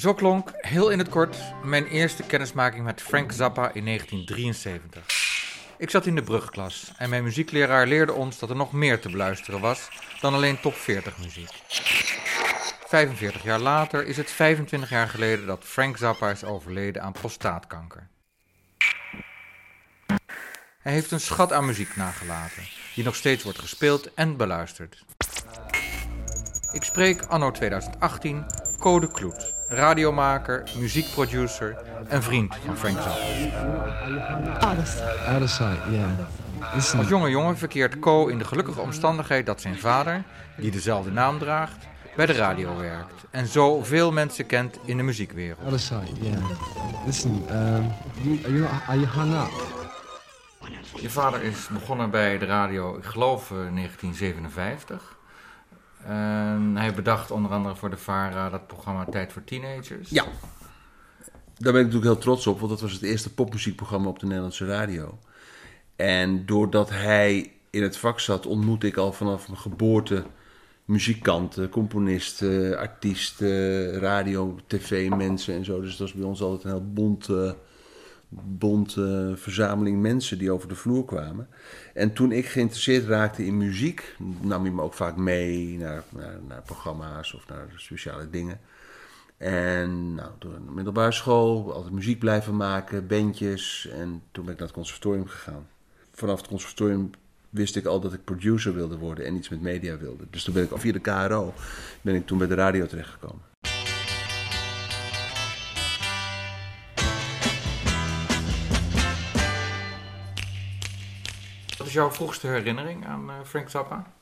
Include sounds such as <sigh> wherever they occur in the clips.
Zo klonk, heel in het kort, mijn eerste kennismaking met Frank Zappa in 1973. Ik zat in de brugklas en mijn muziekleraar leerde ons dat er nog meer te beluisteren was dan alleen top 40 muziek. 45 jaar later is het 25 jaar geleden dat Frank Zappa is overleden aan prostaatkanker. Hij heeft een schat aan muziek nagelaten, die nog steeds wordt gespeeld en beluisterd. Ik spreek anno 2018 Code Kloet, radiomaker, muziekproducer en vriend van Frank Zappa. Out of sight, yeah. Listen, Als jonge jongen verkeert Co in de gelukkige omstandigheid dat zijn vader, die dezelfde naam draagt, bij de radio werkt en zo veel mensen kent in de muziekwereld. sight, yeah. Listen, um, you, are, you, are you hung up? Je vader is begonnen bij de radio, ik geloof eh, 1957. Hij bedacht onder andere voor de VARA dat programma Tijd voor Teenagers. Ja. Daar ben ik natuurlijk heel trots op, want dat was het eerste popmuziekprogramma op de Nederlandse radio. En doordat hij in het vak zat, ontmoette ik al vanaf mijn geboorte muzikanten, componisten, artiesten, radio, tv-mensen en zo. Dus dat was bij ons altijd een heel bont, eh, bont eh, verzameling mensen die over de vloer kwamen. En toen ik geïnteresseerd raakte in muziek, nam hij me ook vaak mee naar, naar, naar programma's of naar speciale dingen. En nou, door een middelbare school, altijd muziek blijven maken, bandjes. En toen ben ik naar het conservatorium gegaan. Vanaf het conservatorium wist ik al dat ik producer wilde worden en iets met media wilde. Dus toen ben ik, of via de KRO, ben ik toen bij de radio terechtgekomen. Is jouw vroegste herinnering aan eh, Frank Zappa?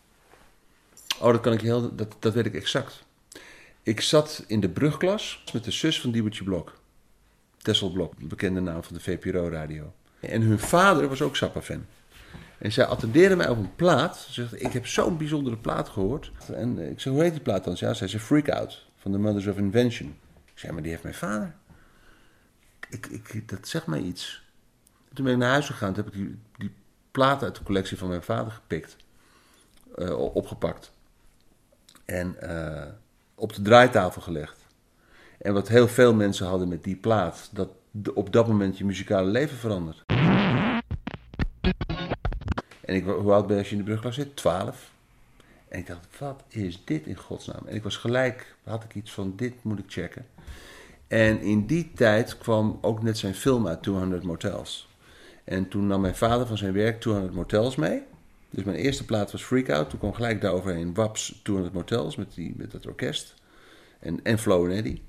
Oh, dat kan ik heel, dat, dat weet ik exact. Ik zat in de brugklas met de zus van Diebertje Blok. Tessel Blok, de bekende naam van de VPRO-radio. En hun vader was ook Zappa-fan. En zij attendeerde mij op een plaat. Ze zegt, ik heb zo'n bijzondere plaat gehoord. En ik zei, hoe heet die plaat dan? Ja, zij zei Freak Out, van The Mothers of Invention. Ik zei, maar die heeft mijn vader. Ik, ik, dat zegt mij iets. Toen ben ik naar huis gegaan. Toen heb ik die, die plaat uit de collectie van mijn vader gepikt. eh, opgepakt. En eh, op de draaitafel gelegd. En wat heel veel mensen hadden met die plaat, dat op dat moment je muzikale leven verandert. En ik, hoe oud ben je als je in de brugklas zit? 12. En ik dacht, wat is dit in godsnaam? En ik was gelijk, had ik iets van, dit moet ik checken. En in die tijd kwam ook net zijn film uit 200 Motels. En toen nam mijn vader van zijn werk 200 Motels mee. Dus mijn eerste plaat was Freak Out. Toen kwam gelijk daaroverheen Waps 200 Motels met, die, met dat orkest. En, en Flo en Eddie.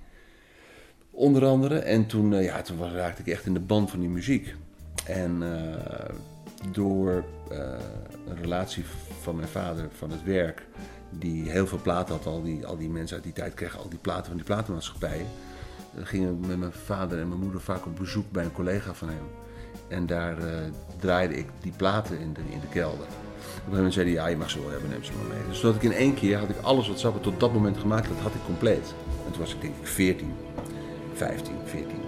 Onder andere. En toen, eh, ja, toen raakte ik echt in de band van die muziek. En eh, door eh, een relatie van mijn vader van het werk, die heel veel platen had, al die, al die mensen uit die tijd kregen al die platen van die platenmaatschappijen. Dan gingen met mijn vader en mijn moeder vaak op bezoek bij een collega van hem. En daar eh, draaide ik die platen in de, in de kelder. Op een gegeven moment zei hij, ja, je mag ze wel hebben, neem ze maar mee. Dus dat ik in één keer had ik alles wat Zappa tot dat moment gemaakt had, had ik compleet. En toen was ik denk ik 14, 15, 14,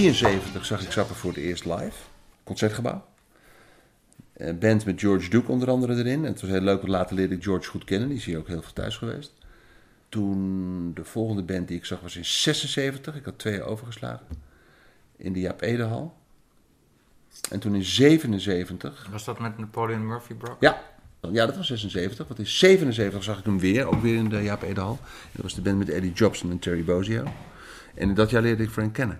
73 zag ik Zappa voor het eerst live. Concertgebouw. Een band met George Duke onder andere erin. En het was heel leuk, want later leerde ik George goed kennen. Die is hier ook heel veel thuis geweest. Toen de volgende band die ik zag was in 76. Ik had twee jaar overgeslagen. In de Jaap Edehal. En toen in 77 Was dat met Napoleon Murphy Brock? ja, ja, dat was 76. Want in 77 zag ik hem weer, ook weer in de Jaap Edehal. En dat was de band met Eddie Jobson en Terry Bozzio. En in dat jaar leerde ik Frank kennen.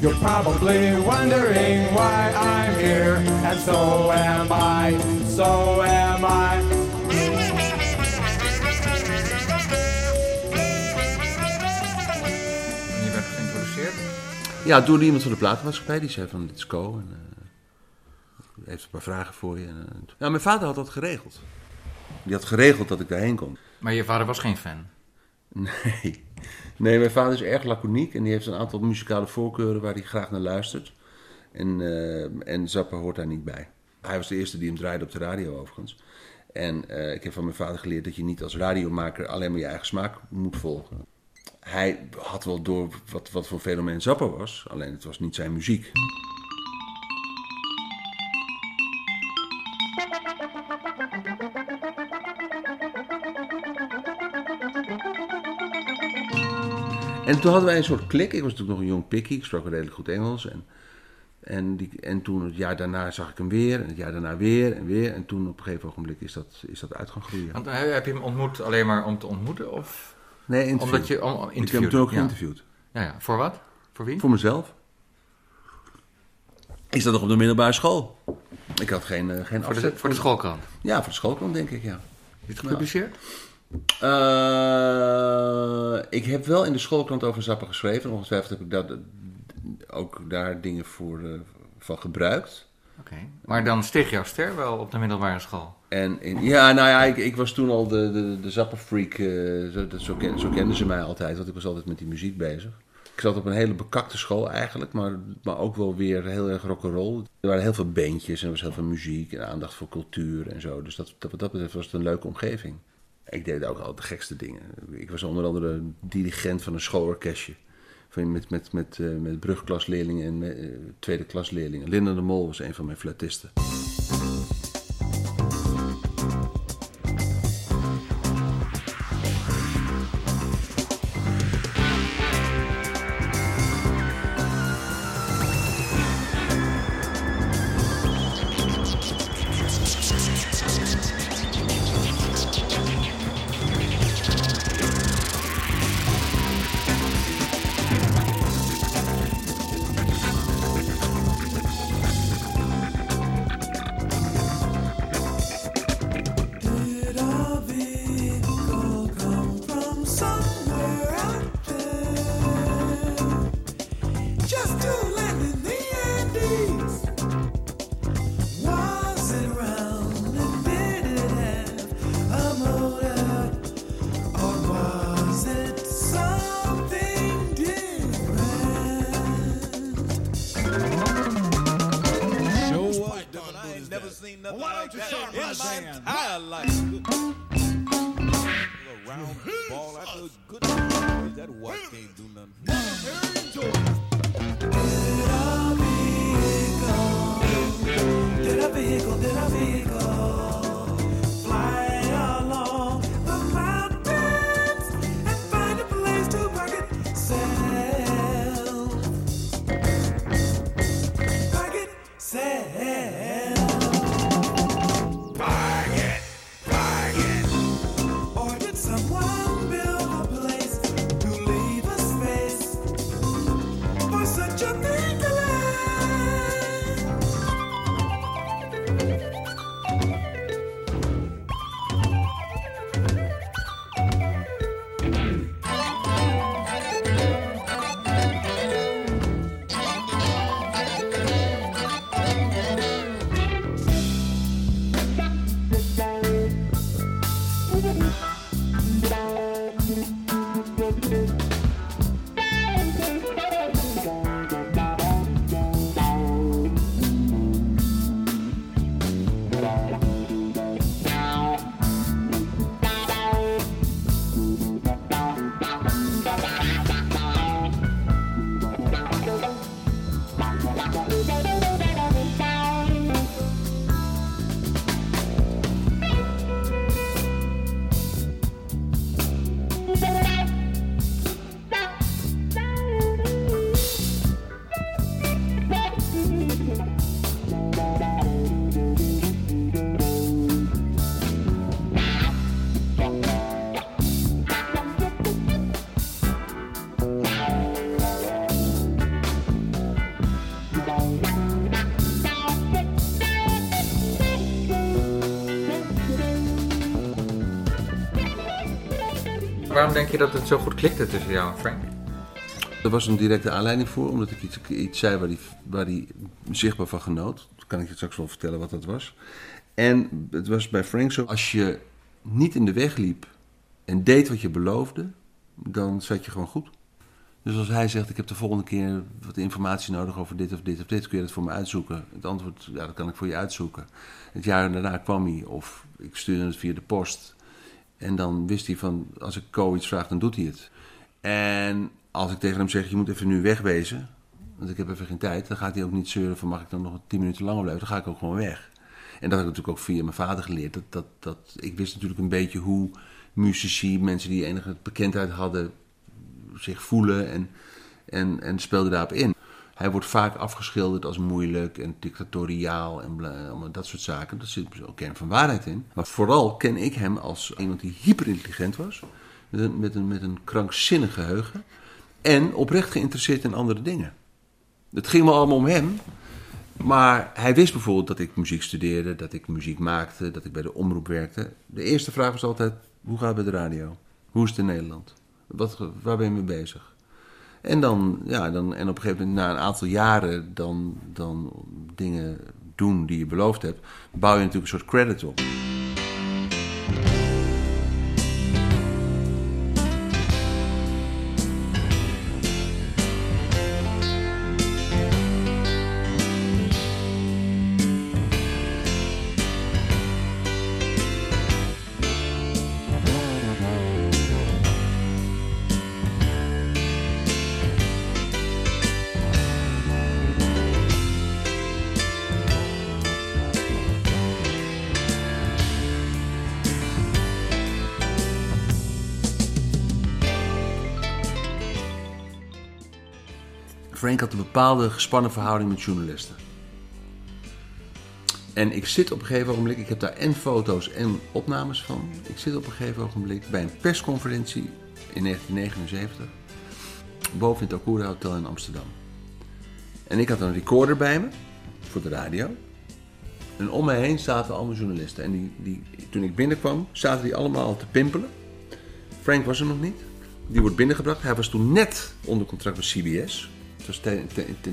You're probably wondering why I'm here, and so am I, so am I. Ja, door iemand van de platenmaatschappij. Die zei van, dit is Co. En, eh, heeft een paar vragen voor je. En, eh, ja, mijn vader had dat geregeld. Die had geregeld dat ik daarheen kon. Maar je vader was geen fan. <laughs> Nee. nee, mijn vader is erg laconiek en die heeft een aantal muzikale voorkeuren waar hij graag naar luistert. En, eh, en Zappa hoort daar niet bij. Hij was de eerste die hem draaide op de radio overigens. En ik heb van mijn vader geleerd dat je niet als radiomaker alleen maar je eigen smaak moet volgen. Hij had wel door wat, wat voor fenomeen Zappa was, alleen het was niet zijn muziek. En toen hadden wij een soort klik. Ik was natuurlijk nog een jong pikkie. Ik sprak redelijk goed Engels. En, en, die, en toen het jaar daarna zag ik hem weer. En het jaar daarna weer en weer. En toen op een gegeven ogenblik is dat, is dat uit gaan groeien. Eh, heb je hem ontmoet alleen maar om te ontmoeten? Of Nee, interview. omdat je om, ik heb hem toen ook geïnterviewd. Ja, ja. Voor wat? Voor wie? Voor mezelf. Ik zat nog op de middelbare school. Ik had geen, eh, geen Voor de, voor de schoolkrant. Ja, voor de schoolkrant denk ik, ja. Is het gepubliceerd? Eh, ik heb wel in de schoolkrant over Zappa geschreven. Ongetwijfeld heb ik dat, ook daar dingen voor, eh, van gebruikt. Oké. Maar dan steeg jouw ster wel op de middelbare school. En in, ja, nou ja, ik, ik was toen al de, de, de Zappa-freak. eh, zo, dat, zo, ken- zo kenden ze mij altijd, want ik was altijd met die muziek bezig. Ik zat op een hele bekakte school eigenlijk, maar, maar ook wel weer heel erg rock'n'roll. Er waren heel veel bandjes en er was heel veel muziek en aandacht voor cultuur en zo. Dus dat, dat, wat dat betreft was het een leuke omgeving. Ik deed ook al de gekste dingen. Ik was onder andere dirigent van een schoolorkestje. Met, met, met, eh, met brugklasleerlingen en eh, tweede klasleerlingen. Linda de Mol was een van mijn fluitisten. Waarom denk je dat het zo goed klikte tussen jou en Frank? Er was een directe aanleiding voor, omdat ik iets, iets zei waar hij waar zichtbaar van genoot. Dan kan ik je straks wel vertellen wat dat was. En het was bij Frank zo, als je niet in de weg liep en deed wat je beloofde, dan zat je gewoon goed. Dus als hij zegt, ik heb de volgende keer wat informatie nodig over dit of dit of dit, kun je dat voor me uitzoeken? Het antwoord, ja, dat kan ik voor je uitzoeken. Het jaar daarna kwam hij, of ik stuurde het via de post. En dan wist hij van, als ik Co iets vraag, dan doet hij het. En als ik tegen hem zeg, je moet even nu wegwezen, want ik heb even geen tijd, dan gaat hij ook niet zeuren van, mag ik dan nog tien minuten langer blijven? Dan ga ik ook gewoon weg. En dat heb ik natuurlijk ook via mijn vader geleerd. Dat, dat, dat, ik wist natuurlijk een beetje hoe muzici, mensen die enige bekendheid hadden, zich voelen en, en, en speelde daarop in. Hij wordt vaak afgeschilderd als moeilijk en dictatoriaal en dat soort zaken. Daar zit ook kern van waarheid in. Maar vooral ken ik hem als iemand die hyperintelligent was. Met een, met een, met een krankzinnig geheugen. En oprecht geïnteresseerd in andere dingen. Het ging me allemaal om hem. Maar hij wist bijvoorbeeld dat ik muziek studeerde, dat ik muziek maakte, dat ik bij de omroep werkte. De eerste vraag was altijd, hoe gaat het bij de radio? Hoe is het in Nederland? Waar ben je mee bezig? En dan, ja, dan, en op een gegeven moment, na een aantal jaren, dan, dan dingen doen die je beloofd hebt, bouw je natuurlijk een soort credit op. Frank had een bepaalde gespannen verhouding met journalisten. En ik zit op een gegeven ogenblik, ik heb daar en foto's en opnames van. Ik zit op een gegeven ogenblik bij een persconferentie in 1979 boven in het Okura Hotel in Amsterdam. En ik had een recorder bij me voor de radio. En om mij heen zaten allemaal journalisten. En die, die, toen ik binnenkwam, zaten die allemaal te pimpelen. Frank was er nog niet. Die wordt binnengebracht. Hij was toen net onder contract met CBS. Het was ten,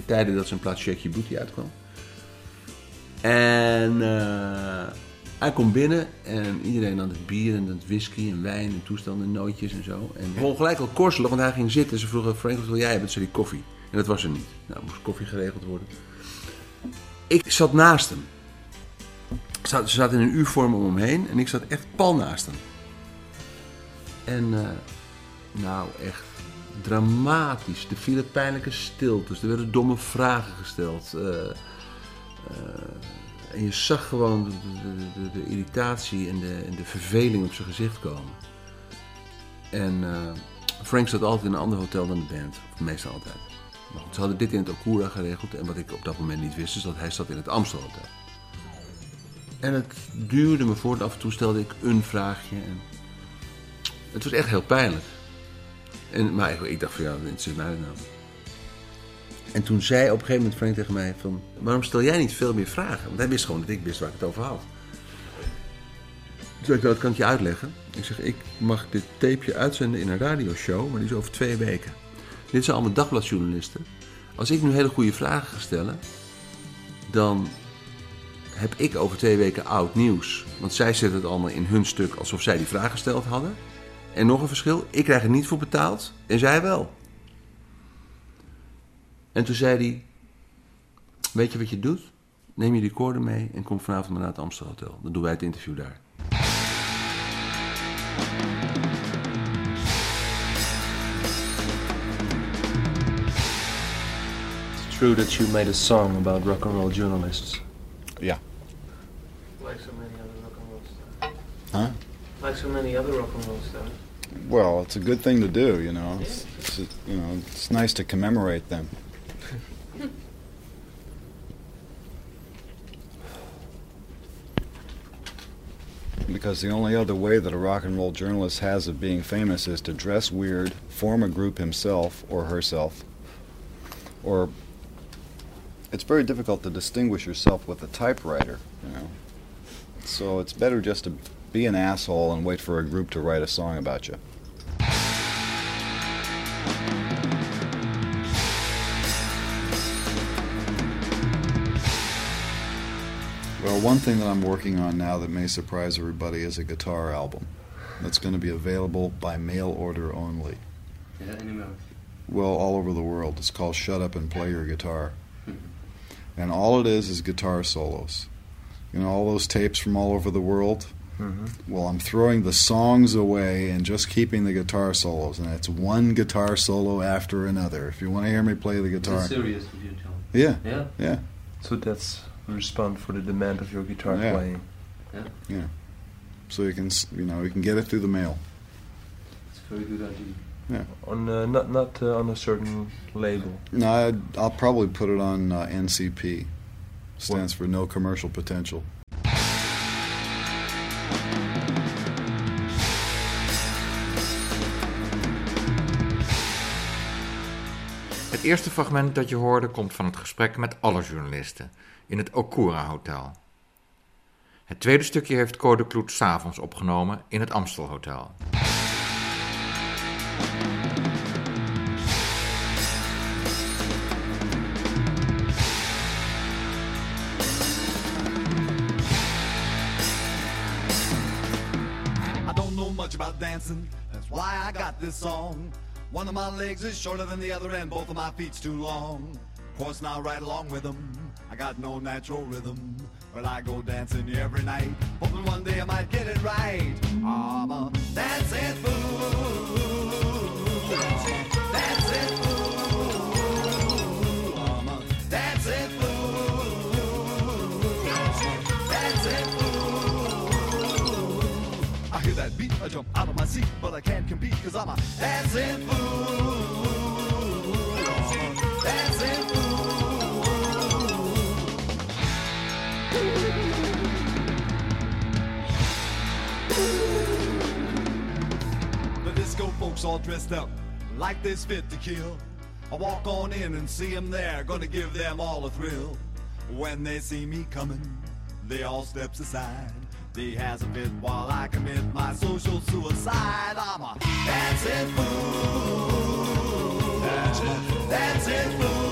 tijde dat zijn plaats Shake Your Booty uitkwam. En eh, hij komt binnen en iedereen aan het bier en het whisky en wijn en toestanden en nootjes en zo. En begon gelijk al korselig, want hij ging zitten. Ze vroegen, Frank, wat wil jij hebben? Zei hij koffie. En dat was er niet. Nou, moest koffie geregeld worden. Ik zat naast hem. Ze zaten in een U-vorm om hem heen en ik zat echt pal naast hem. En eh, nou, echt dramatisch. Er vielen pijnlijke stiltes. Er werden domme vragen gesteld. Eh, eh, en je zag gewoon de, de, irritatie en de, en de verveling op zijn gezicht komen. En eh, Frank zat altijd in een ander hotel dan de band. Of meestal altijd. Maar goed, ze hadden dit in het Okura geregeld. En wat ik op dat moment niet wist, is dat hij zat in het Amstel Hotel. En het duurde me voort. Af en toe stelde ik een vraagje. En het was echt heel pijnlijk. En, maar ik, ik dacht van ja, dit is mij nou. En toen zei op een gegeven moment Frank tegen mij van... Waarom stel jij niet veel meer vragen? Want hij wist gewoon dat ik wist waar ik het over had. Toen zei ik, nou, dat kan ik je uitleggen. Ik zeg, ik mag dit tapeje uitzenden in een radioshow, maar die is over twee weken. Dit zijn allemaal dagbladjournalisten. Als ik nu hele goede vragen ga stellen, dan heb ik over twee weken oud nieuws. Want zij zetten het allemaal in hun stuk alsof zij die vraag gesteld hadden. En nog een verschil, ik krijg er niet voor betaald en zij wel. En toen zei hij, weet je wat je doet? Neem je recorder mee en kom vanavond maar naar het Amstel Hotel. Dan doen wij het interview daar. It's true that you made a song about rock and roll journalists. Yeah. Like so many other rock and roll stars. Huh? Like so many other rock and roll stars. Well, it's a good thing to do, you know. It's, it's, you know, it's nice to commemorate them. Because the only other way that a rock and roll journalist has of being famous is to dress weird, form a group himself or herself, or it's very difficult to distinguish yourself with a typewriter, you know. So it's better just to be an asshole and wait for a group to write a song about you. Well, one thing that I'm working on now that may surprise everybody is a guitar album that's going to be available by mail order only. Well, all over the world. It's called Shut Up and Play Your Guitar. And all it is is guitar solos. You know, all those tapes from all over the world? Well, I'm throwing the songs away and just keeping the guitar solos. And it's one guitar solo after another. If you want to hear me play the guitar. Is it serious with you, John? Yeah. Yeah? Yeah. So that's a response for the demand of your guitar Yeah. playing. Yeah. Yeah. So you can, you know, you can get it through the mail. It's a very good idea. Yeah. On uh, not not uh, on a certain label. No, I'd, I'll probably put it on uh, NCP. Stands for No Commercial Potential. Het eerste fragment dat je hoorde komt van het gesprek met alle journalisten in het Okura Hotel. Het tweede stukje heeft Code Kloet s'avonds opgenomen in het Amstel Hotel. I don't know much about dancing, that's why I got this song. One of my legs is shorter than the other, and both of my feet's too long. Of course, now right along with them, I got no natural rhythm. But I go dancing every night, hoping one day I might get it right. I'm a dancing fool. Dancing fool. I'm a dancing fool. Dancing fool. I hear that beat, I jump out of my seat, but I can't compete because I'm a dancing fool. Dancing fool. The disco folks all dressed up like this fit to kill. I walk on in and see them there, gonna give them all a thrill. When they see me coming, they all steps aside. They has a fit while I commit my social suicide. I'm a dancing fool. Dancing, dancing fool.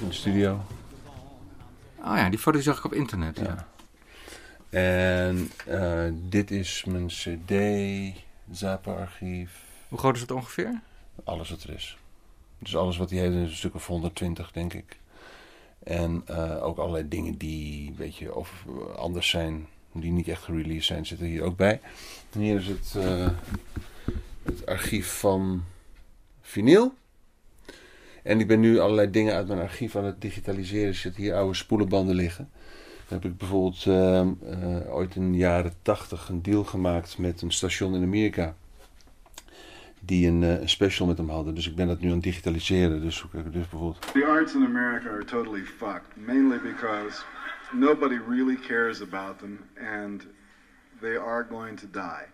In de studio. Oh ja, die foto zag ik op internet. Ja. En eh, dit is mijn CD, Zappa-archief, Hoe groot is het ongeveer? alles wat er is. Dus alles wat hij heeft, is een stuk of 120, denk ik. En eh, ook allerlei dingen die, weet je, of anders zijn, die niet echt gereleased zijn, zitten hier ook bij. En hier is het, eh, het archief van vinyl. En ik ben nu allerlei dingen uit mijn archief aan het digitaliseren. Er zitten hier oude spoelenbanden liggen. Dan heb ik bijvoorbeeld ehm, eh, ooit in de jaren 80 een deal gemaakt met een station in Amerika. Die een, eh, special met hem hadden. Dus ik ben dat nu aan het digitaliseren. Dus, dus bijvoorbeeld The arts in America are totally fucked, mainly because nobody really cares about them and they are going to die.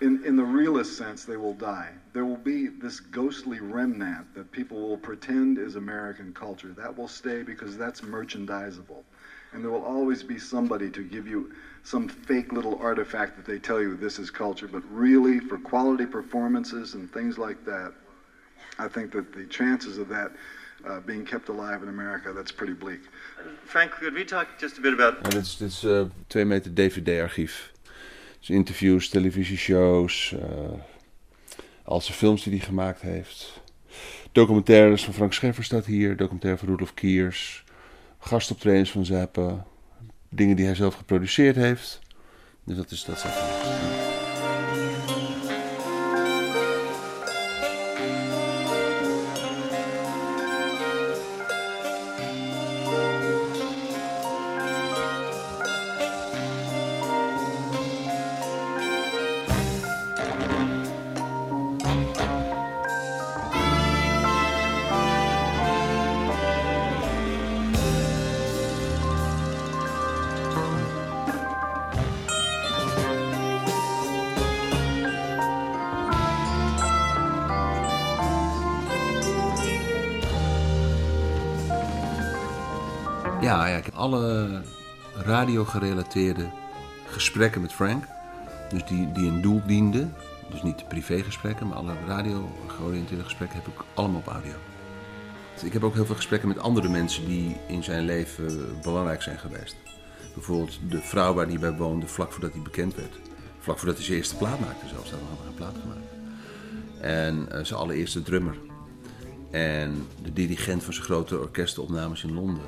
In, in the realist sense, they will die. There will be this ghostly remnant that people will pretend is American culture. That will stay because that's merchandisable. And there will always be somebody to give you some fake little artifact that they tell you this is culture. But really, for quality performances and things like that, I think that the chances of that uh, being kept alive in America, that's pretty bleak. Frank, could we talk just a bit about En dit is, dit is eh, twee meter DVD-archief. Dus interviews, televisieshows, eh al zijn films die hij gemaakt heeft. Documentaires van Frank Scheffer staat hier. Documentaire van Rudolf Kiers. Gastoptredens van Zappa. Dingen die hij zelf geproduceerd heeft. Dus dat is dat staat alle radio-gerelateerde gesprekken met Frank, dus die, die een doel dienden, dus niet privégesprekken, maar alle radio-georiënteerde gesprekken heb ik allemaal op audio. Ik heb ook heel veel gesprekken met andere mensen die in zijn leven belangrijk zijn geweest. Bijvoorbeeld de vrouw waar hij bij woonde vlak voordat hij bekend werd. Vlak voordat hij zijn eerste plaat maakte zelfs, daar hadden we een plaat gemaakt. En eh, zijn allereerste drummer. En de dirigent van zijn grote orkestenopnames in Londen.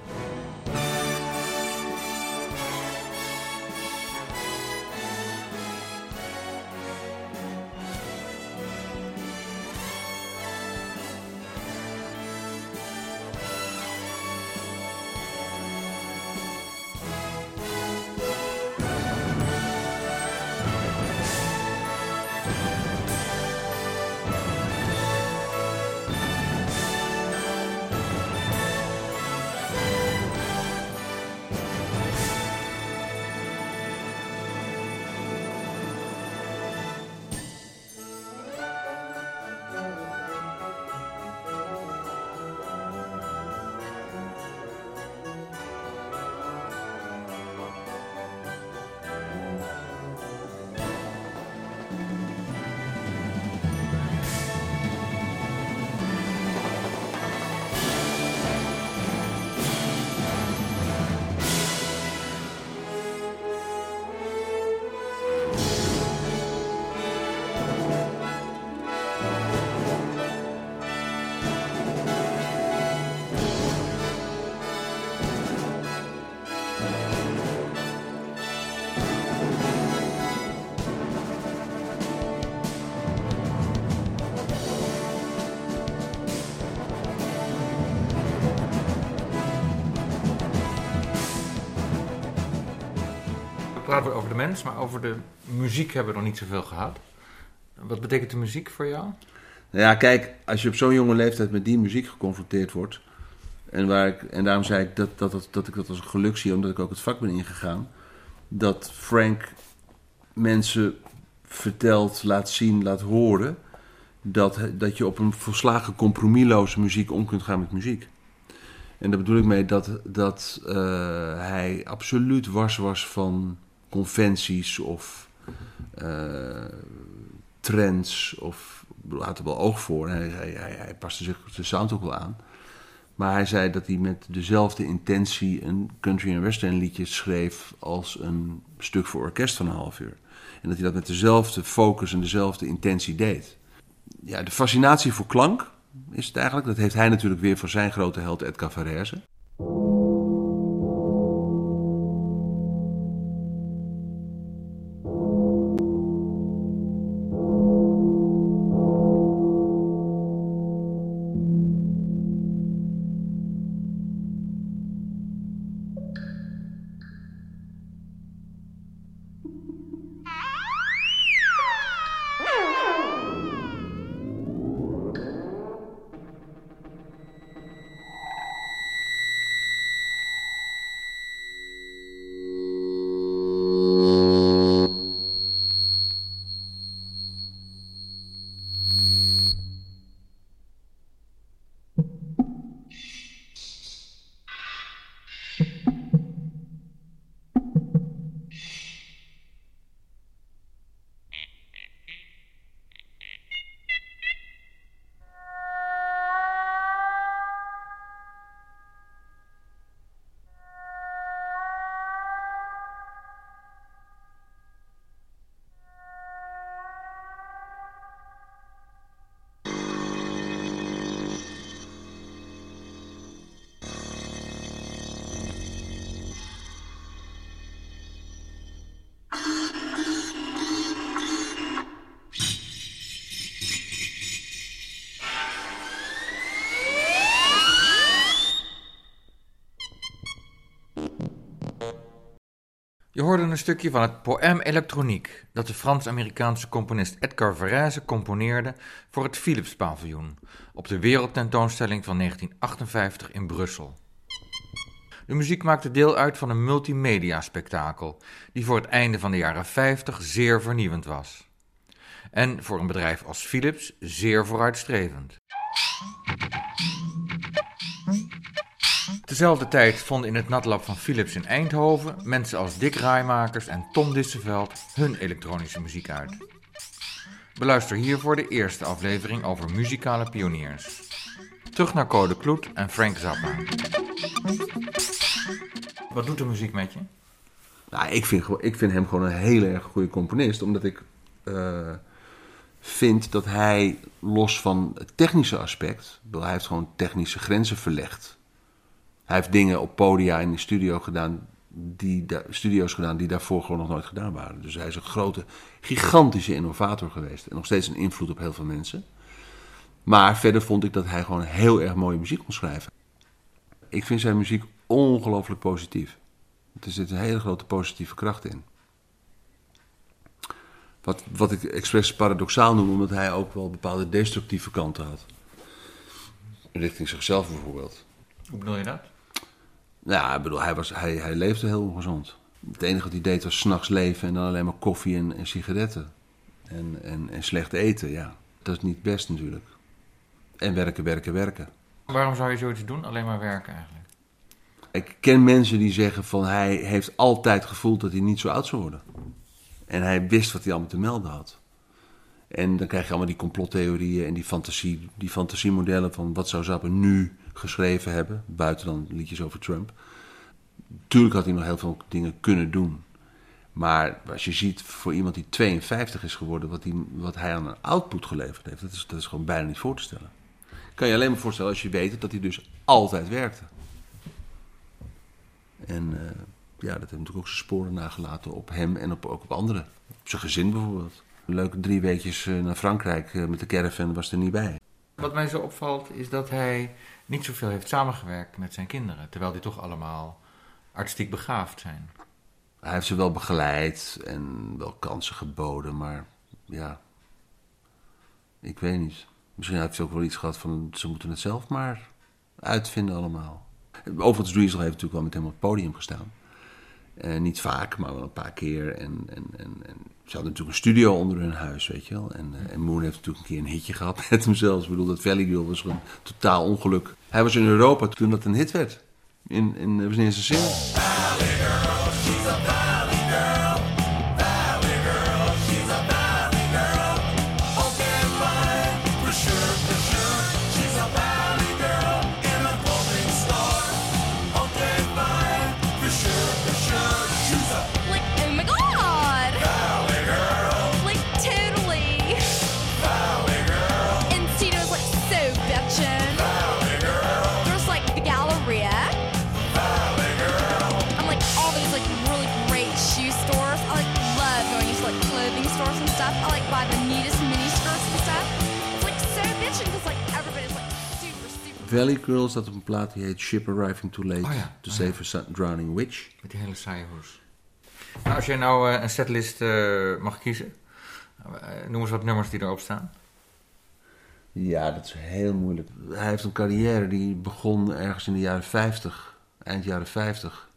Weer over de mens, maar over de muziek hebben we nog niet zoveel gehad. Wat betekent de muziek voor jou? Nou ja, kijk, als je op zo'n jonge leeftijd met die muziek geconfronteerd wordt. En, waar ik, en daarom zei ik dat, dat, dat, dat ik dat als een geluk zie, omdat ik ook het vak ben ingegaan. Dat Frank mensen vertelt, laat zien, laat horen. Dat, dat je op een volslagen compromisloze muziek om kunt gaan met muziek. En daar bedoel ik mee dat, dat eh, hij absoluut wars was van conventies of eh, trends. Of laat er wel oog voor. Hij, hij, hij, paste zich de sound ook wel aan. Maar hij zei dat hij met dezelfde intentie een country en western liedje schreef als een stuk voor orkest van een half uur. En dat hij dat met dezelfde focus en dezelfde intentie deed. Ja, de fascinatie voor klank is het eigenlijk. Dat heeft hij natuurlijk weer voor zijn grote held Edgar Varese. Je hoorde een stukje van het Poème Electronique dat de Frans-Amerikaanse componist Edgar Varese componeerde voor het Philips Paviljoen op de Wereldtentoonstelling van 1958 in Brussel. De muziek maakte deel uit van een multimedia-spektakel die voor het einde van de jaren 50 zeer vernieuwend was. En voor een bedrijf als Philips zeer vooruitstrevend. Tezelfde tijd vonden in het natlab van Philips in Eindhoven mensen als Dick Rijmakers en Tom Disseveld hun elektronische muziek uit. Beluister hiervoor de eerste aflevering over muzikale pioniers. Terug naar Code Kloet en Frank Zappa. Wat doet de muziek met je? Nou, ik vind, ik vind hem gewoon een hele erg goede componist. Omdat ik eh, vind dat hij, los van het technische aspect... Hij heeft gewoon technische grenzen verlegd. Hij heeft dingen op podia in de studio gedaan... Die, studio's gedaan die daarvoor gewoon nog nooit gedaan waren. Dus hij is een grote, gigantische innovator geweest. En nog steeds een invloed op heel veel mensen. Maar verder vond ik dat hij gewoon heel erg mooie muziek kon schrijven. Ik vind zijn muziek ongelooflijk positief. Er zit een hele grote positieve kracht in. Wat, wat ik expres paradoxaal noem, omdat hij ook wel bepaalde destructieve kanten had. Richting zichzelf bijvoorbeeld. Hoe bedoel je dat? Ja, ik bedoel, hij, was, hij, hij leefde heel ongezond. Het enige wat hij deed was s'nachts leven en dan alleen maar koffie en, en sigaretten. En, en, en slecht eten, ja. Dat is niet best natuurlijk. En werken, werken, werken. Waarom zou je zoiets doen? Alleen maar werken eigenlijk. Ik ken mensen die zeggen van hij heeft altijd gevoeld dat hij niet zo oud zou worden. En hij wist wat hij allemaal te melden had. En dan krijg je allemaal die complottheorieën en die, fantasie, die fantasiemodellen van wat zou Zappa nu geschreven hebben, buiten dan liedjes over Trump. Tuurlijk had hij nog heel veel dingen kunnen doen. Maar als je ziet voor iemand die 52 is geworden, wat hij, wat hij aan een output geleverd heeft, dat is, gewoon bijna niet voor te stellen. Kan je alleen maar voorstellen als je weet dat hij dus altijd werkte. En eh, ja, dat heeft natuurlijk ook zijn sporen nagelaten op hem en op, ook op anderen. Op zijn gezin bijvoorbeeld. Leuke drie weekjes eh, naar Frankrijk eh, met de caravan was er niet bij. Wat mij zo opvalt is dat hij niet zoveel heeft samengewerkt met zijn kinderen. Terwijl die toch allemaal artistiek begaafd zijn. Hij heeft ze wel begeleid en wel kansen geboden, maar ja, ik weet niet. Misschien heeft hij ook wel iets gehad van ze moeten het zelf maar uitvinden allemaal. Overigens, Driesel heeft natuurlijk wel met hem op het podium gestaan. Eh, niet vaak, maar wel een paar keer. En, en, en, en ze hadden natuurlijk een studio onder hun huis, weet je wel. En, eh, Moon heeft natuurlijk een keer een hitje gehad <laughs> met hem zelfs. Ik bedoel, dat Valley Girl was gewoon totaal ongeluk. Hij was in Europa toen dat een hit werd. In, in, dat in zijn single. Valley Girl staat op een plaat die heet Ship Arriving Too Late Oh ja, to oh Save a Drowning Witch. Met die hele saaie hoes. Nou, als jij nou eh, een setlist eh, mag kiezen, eh, noem eens wat nummers die erop staan. Ja, dat is heel moeilijk. Hij heeft een carrière die begon ergens in de jaren 50, eind jaren 50,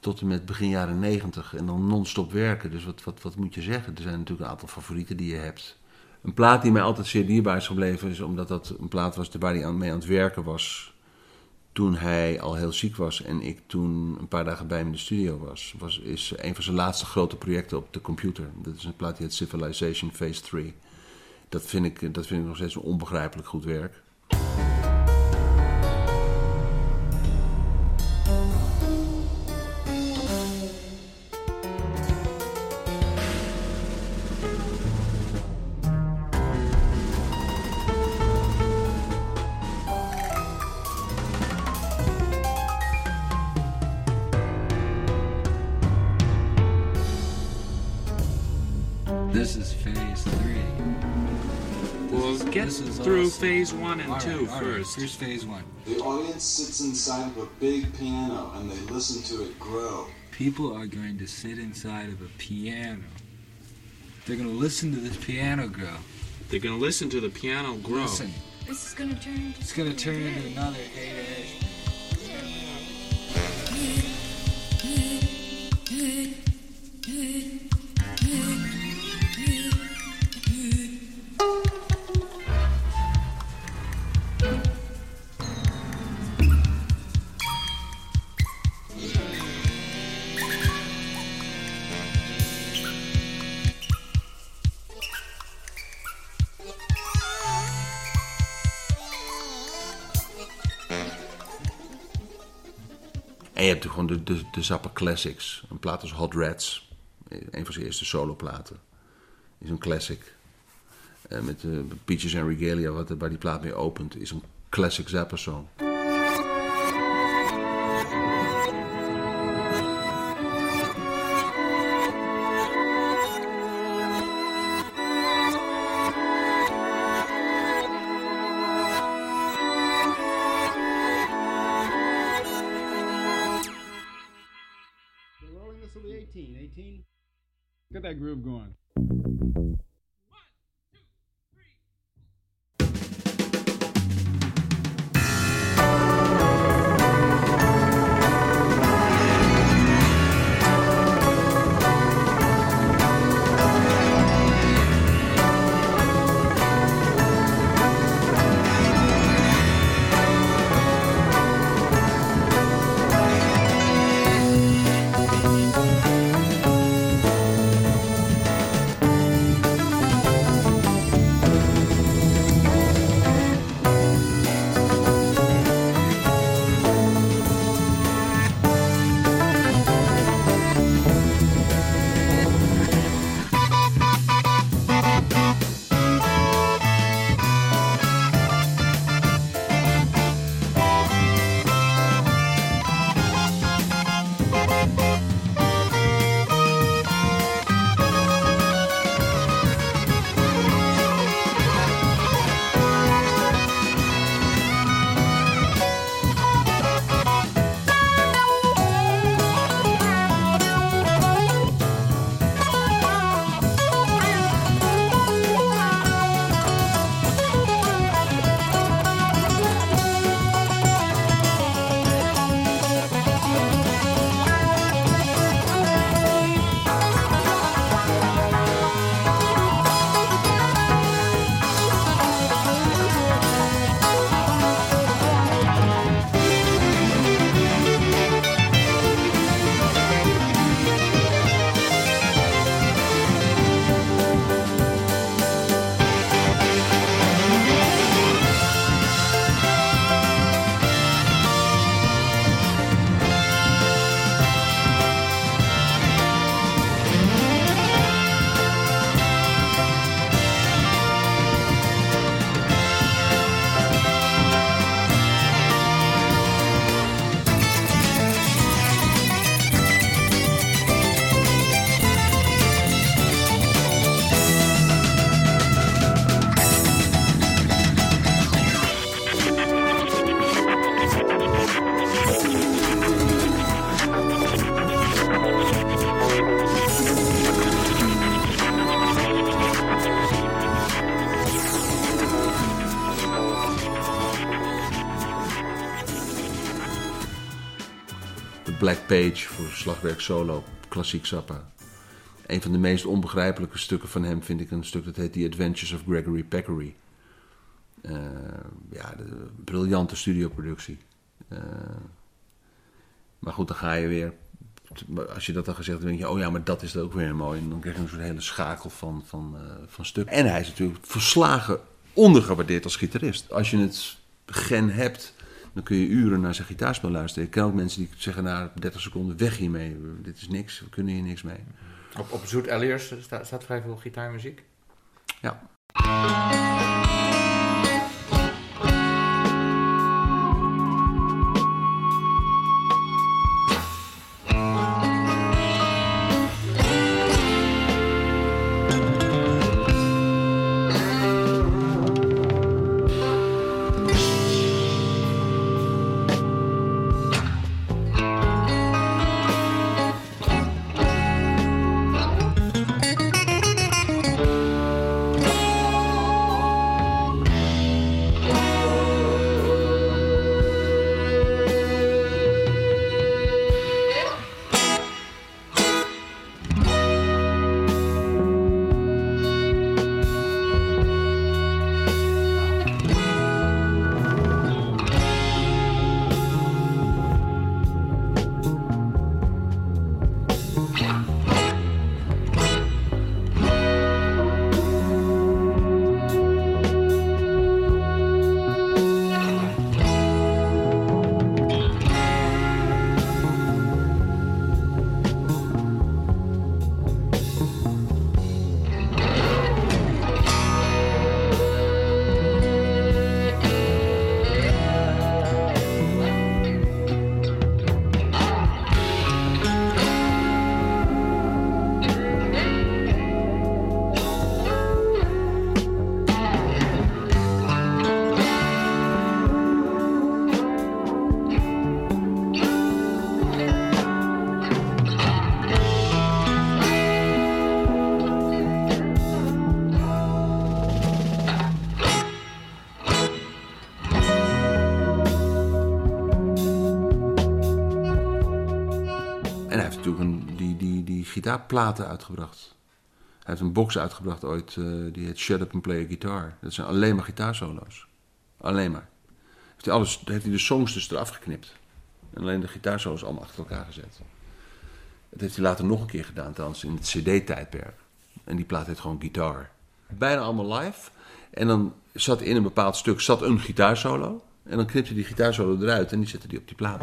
tot en met begin jaren 90 en dan non-stop werken. Dus wat, wat, wat moet je zeggen? Er zijn natuurlijk een aantal favorieten die je hebt. Een plaat die mij altijd zeer dierbaar is gebleven, is omdat dat een plaat was waar hij mee aan het werken was toen hij al heel ziek was en ik toen een paar dagen bij hem in de studio was, was is een van zijn laatste grote projecten op de computer. Dat is een plaat die heet Civilization Phase 3. Dat vind, ik, dat vind ik nog steeds een onbegrijpelijk goed werk. Phase one and All two right, all right, first. Here's phase one. The audience sits inside of a big piano and they listen to it grow. People are going to sit inside of a piano. They're going to listen to this piano grow. They're gonna listen to the piano grow. Listen, This is gonna turn into it's going to turn into another 8 En je hebt gewoon de, de, de Zappa Classics. Een plaat als Hot Rats. Een van zijn eerste soloplaten. Is een classic. Eh, met de Peaches and Regalia, wat, waar die plaat mee opent, is een classic Zappa song. Page voor slagwerk solo, klassiek Zappa. Een van de meest onbegrijpelijke stukken van hem vind ik een stuk dat heet The Adventures of Gregory Peccary. Eh, ja, de briljante studioproductie. Eh, maar goed, dan ga je weer. Als je dat dan gezegd hebt, denk je, oh ja, maar dat is ook weer mooi. En dan krijg je een soort hele schakel van, van, eh, van stukken. En hij is natuurlijk verslagen ondergewaardeerd als gitarist. Als je het gen hebt, dan kun je uren naar zijn gitaarspel luisteren. Ik ken ook mensen die zeggen na 30 seconden, weg hiermee. Dit is niks, we kunnen hier niks mee. Op, op Zoet Elliers staat, staat vrij veel gitaarmuziek. Ja. Die gitaarplaten uitgebracht. Hij heeft een box uitgebracht ooit, eh, die heet Shut Up and Play a Guitar. Dat zijn alleen maar gitaarsolo's. Alleen maar. Heeft hij, alles, heeft hij de songs dus eraf geknipt. En alleen de gitaarsolo's allemaal achter elkaar gezet. Dat heeft hij later nog een keer gedaan, trouwens, in het CD-tijdperk. En die plaat heet gewoon Guitar. Bijna allemaal live. En dan zat in een bepaald stuk zat een gitaarsolo. En dan knipte die gitaarsolo eruit en die zette die op die plaat.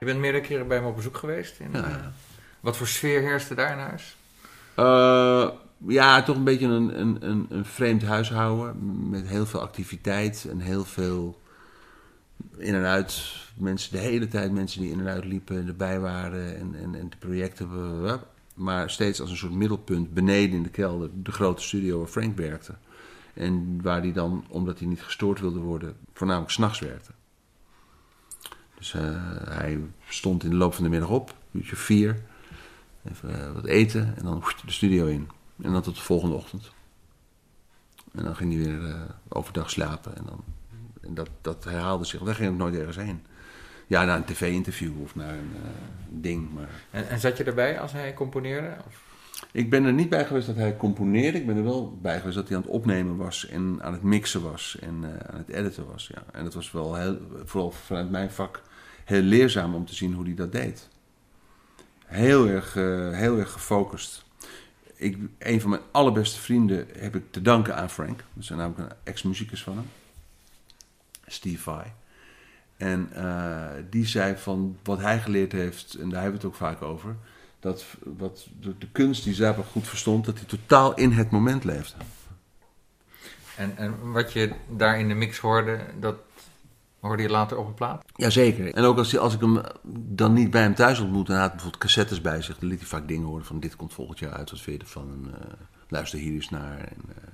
Je bent meerdere keren bij hem op bezoek geweest. In, eh, Wat voor sfeer heerste daar in huis? Eh, ja, toch een beetje een, een, een, een vreemd huishouden. Met heel veel activiteit en heel veel in en uit. Mensen, de hele tijd mensen die in en uit liepen, erbij waren en, en, en de projecten. Maar steeds als een soort middelpunt beneden in de kelder, de grote studio waar Frank werkte. En waar hij dan, omdat hij niet gestoord wilde worden, voornamelijk s'nachts werkte. Dus eh, hij stond in de loop van de middag op, uurtje vier. Even eh, wat eten en dan de studio in. En dan tot de volgende ochtend. En dan ging hij weer eh, overdag slapen. En, dan, en dat, dat herhaalde zich. Daar ging ik nooit ergens heen. Ja, naar een tv-interview of naar een ding. Maar... En, en zat je erbij als hij componeerde? Of? Ik ben er niet bij geweest dat hij componeerde. Ik ben er wel bij geweest dat hij aan het opnemen was en aan het mixen was en aan het editen was. Ja. En dat was wel heel, vooral vanuit mijn vak heel leerzaam om te zien hoe hij dat deed. Heel erg, eh, heel erg gefocust. Ik, een van mijn allerbeste vrienden heb ik te danken aan Frank. Dat is namelijk een ex-muzikus van hem. Steve Vai. En eh, die zei van wat hij geleerd heeft, en daar hebben we het ook vaak over, dat wat de, de kunst die Zappa goed verstond, dat hij totaal in het moment leefde. En, en wat je daar in de mix hoorde, dat hoorde je later op een plaat? Jazeker. En ook als, als ik hem dan niet bij hem thuis ontmoette, en had bijvoorbeeld cassettes bij zich, dan liet hij vaak dingen horen van dit komt volgend jaar uit, wat vind je ervan? Eh, luister hier eens naar. En, eh,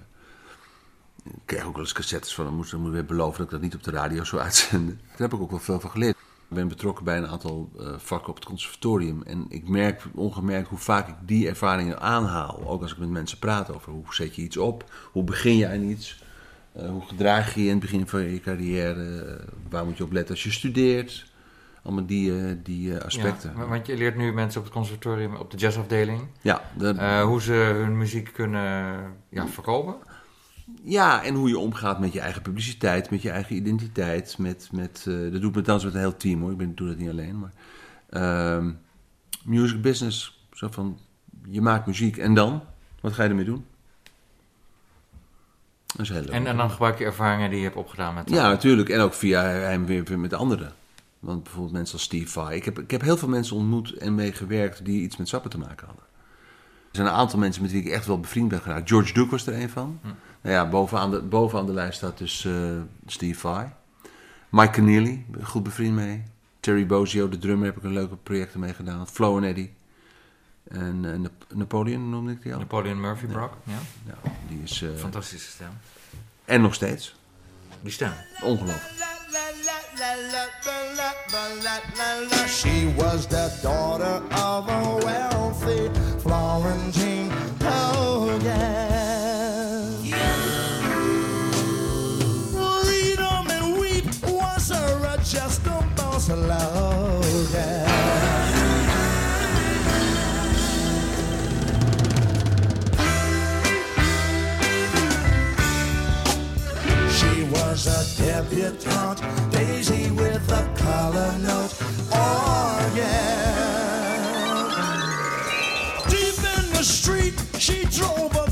ik kreeg ook wel eens cassettes van hem, moest, dan moet ik weer beloven dat ik dat niet op de radio zou uitzenden. <laughs> Daar heb ik ook wel veel van geleerd. Ik ben betrokken bij een aantal eh, vakken op het conservatorium. En ik merk ongemerkt hoe vaak ik die ervaringen aanhaal. Ook als ik met mensen praat over hoe zet je iets op, hoe begin je aan iets. Eh, hoe gedraag je je in het begin van je carrière? waar moet je op letten als je studeert? Allemaal die, eh, die eh, aspecten. Ja, want je leert nu mensen op het conservatorium, op de jazzafdeling, Ja, hoe ze hun muziek kunnen ja, verkopen. Ja, en hoe je omgaat met je eigen publiciteit, met je eigen identiteit. Met, met, eh, dat doe ik met dans met een heel team hoor. Ik ben, doe dat niet alleen. Maar, ehm, music business. Zo van, je maakt muziek en dan? Wat ga je ermee doen? Dat is heel leuk. En, en dan gebruik je ervaringen die je hebt opgedaan met Ja, natuurlijk. En ook via hem weer met anderen. Want bijvoorbeeld mensen als Steve Vai. Ik heb, ik heb heel veel mensen ontmoet en mee gewerkt die iets met sappen te maken hadden. Er zijn een aantal mensen met wie ik echt wel bevriend ben geraakt. George Duke was er een van. Hm. Nou ja, bovenaan de, bovenaan de lijst staat dus eh, Steve Vai. Mike Keneally, goed bevriend mee. Terry Bozzio, de drummer, heb ik een leuke projecten mee gedaan. Flo en Eddie. En Nap- Napoleon noemde ik die al. Napoleon Murphy Brock, ja. ja. die is... eh, Fantastische stem. En nog steeds. Die stem. Ongelooflijk. She was the daughter of a wealthy Florentine Hogan. Freedom and wheat was her adjustable slogan. A debutante, Daisy with a color note oh, organ. Deep in the street, she drove a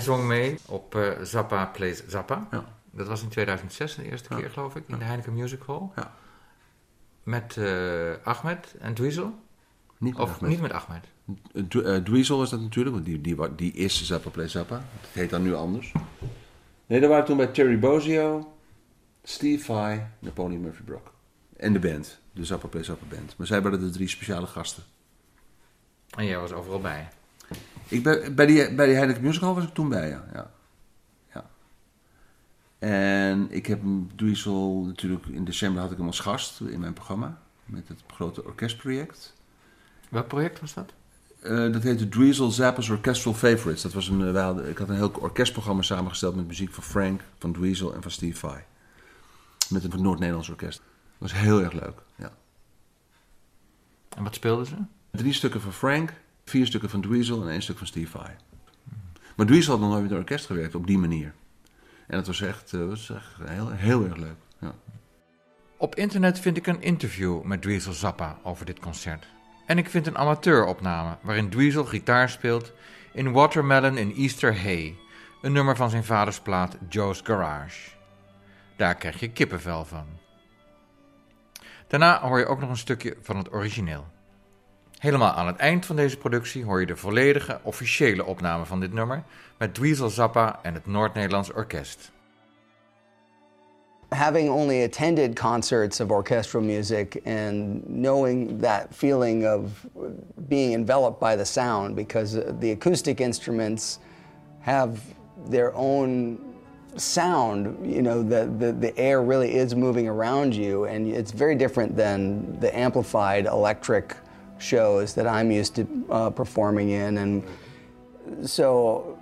Hij zong mee op eh, Zappa Plays Zappa. Dat was in 2006 de eerste keer, geloof ik, in de Heineken Music Hall. Met eh, Ahmed en Dweezil. Niet met of Ahmed. niet met Ahmed. Eh, Dweezil was dat natuurlijk, want die, die, die is Zappa Play Zappa. Het heet dan nu anders. Nee, daar waren toen bij Terry Bozzio, Steve Vai, Napoleon Murphy Brock. En de band, de Zappa Play Zappa band. Maar zij waren de drie speciale gasten. En jij was overal bij. Ik ben, bij, die, bij die Heineken Musical was ik toen bij, ja. ja. ja. En ik heb hem Dweezil natuurlijk, in december had ik hem als gast in mijn programma. Met het grote orkestproject. Welk project was dat? Eh, dat heette Dweezil Zappa's Orchestral Favorites. Dat was een, hadden- ik had een heel orkestprogramma samengesteld met muziek van Frank, van Dweezil en van Steve Vai. Met een Noord-Nederlands orkest. Dat was heel erg leuk, ja. En wat speelden ze? Drie stukken van Frank, vier stukken van Dweezil en één stuk van Steve. Maar Dweezil had nog nooit met een orkest gewerkt op die manier. En dat was echt, eh, was echt heel, heel erg leuk. Ja. Op internet vind ik een interview met Dweezil Zappa over dit concert. En ik vind een amateuropname waarin Dweezil gitaar speelt in Watermelon in Easter Hay, een nummer van zijn vaders plaat Joe's Garage. Daar krijg je kippenvel van. Daarna hoor je ook nog een stukje van het origineel. Helemaal aan het eind van deze productie hoor je de volledige officiële opname van dit nummer met Dweezil Zappa en het Noord-Nederlands Orkest. having only attended concerts of orchestral music and knowing that feeling of being enveloped by the sound because the acoustic instruments have their own sound you know the, the, the air really is moving around you and it's very different than the amplified electric shows that i'm used to uh, performing in and so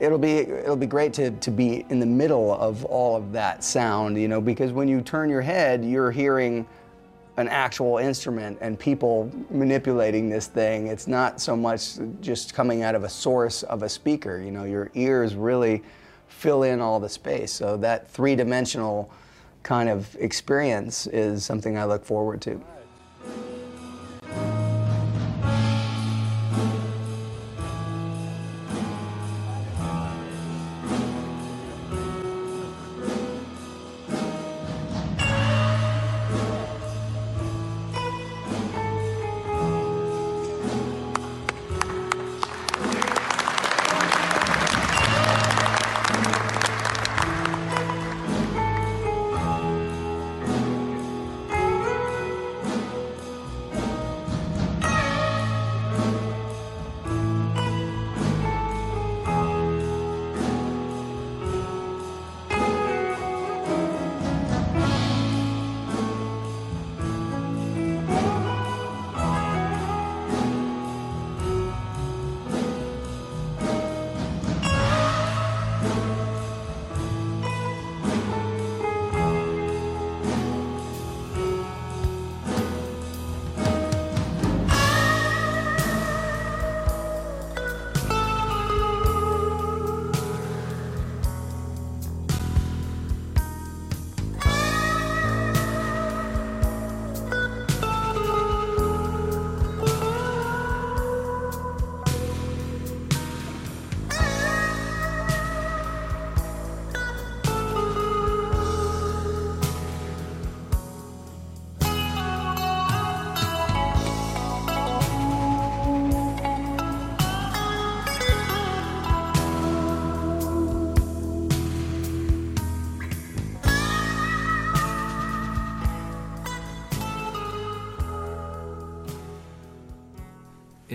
it'll be it'll be great to, to be in the middle of all of that sound you know because when you turn your head you're hearing an actual instrument and people manipulating this thing. It's not so much just coming out of a source of a speaker you know your ears really fill in all the space. So that three-dimensional kind of experience is something i look forward to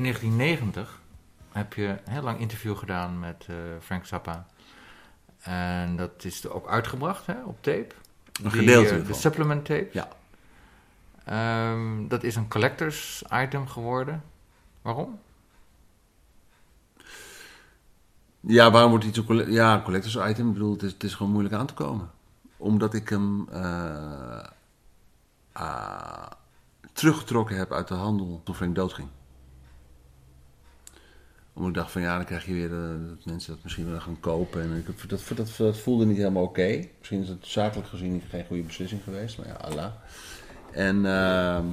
1990 heb je een heel lang interview gedaan met eh, Frank Zappa. En dat is er ook uitgebracht hè, op tape. Een Die, gedeelte ervan. De supplement tape. Ja. Ehm, dat is een collectors item geworden. Waarom? Ja, waarom wordt iets een ja, collectors item? Ik bedoel, het is, het is gewoon moeilijk aan te komen. Omdat ik hem eh, ah, teruggetrokken heb uit de handel toen Frank doodging. Omdat ik dacht van ja, dan krijg je weer eh, dat mensen dat misschien willen gaan kopen. En ik, dat, dat, voelde niet helemaal oké. Misschien is het zakelijk gezien niet geen goede beslissing geweest, maar ja, Allah. En ehm,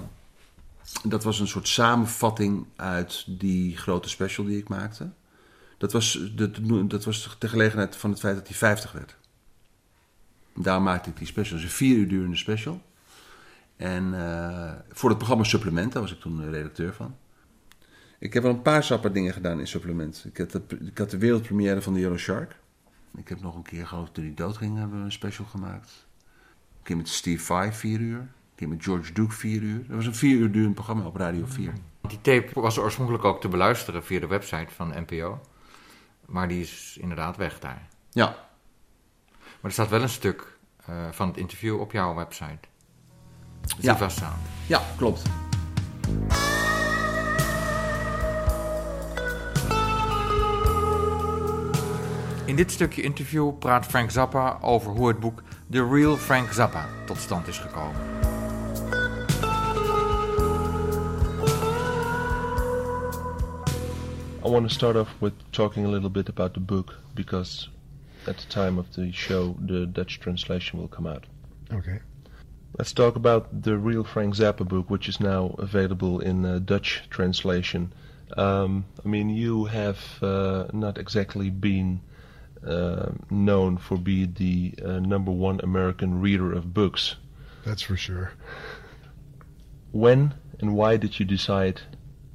dat was een soort samenvatting uit die grote special die ik maakte. Dat was, dat, dat was de gelegenheid van het feit dat hij 50 werd. Daar maakte ik die special. Dat is een vier uur durende special. En eh, voor het programma Supplement, daar was ik toen de redacteur van. Ik heb wel een paar Zappa dingen gedaan in supplement. Ik had de, ik had de wereldpremière van de Yellow Shark. Ik heb nog een keer, geloof ik, toen hij doodging, hebben we een special gemaakt. Een keer met Steve Vai, vier uur. Een keer met George Duke, vier uur. Dat was een vier uur durend programma op Radio 4. Die tape was oorspronkelijk ook te beluisteren via de website van NPO. Maar die is inderdaad weg daar. Ja. Maar er staat wel een stuk eh, van het interview op jouw website. Ja. Viva Sound. Ja, klopt. In dit stukje interview praat Frank Zappa over hoe het boek The Real Frank Zappa tot stand is gekomen. I want to start off with talking a little bit about the book because at the time of the show, the Dutch translation will come out. Okay. Let's talk about the real Frank Zappa book, which is now available in uh, Dutch translation. Um, I mean, you have uh, not exactly been uh, known for being the uh, number one American reader of books. That's for sure. When and why did you decide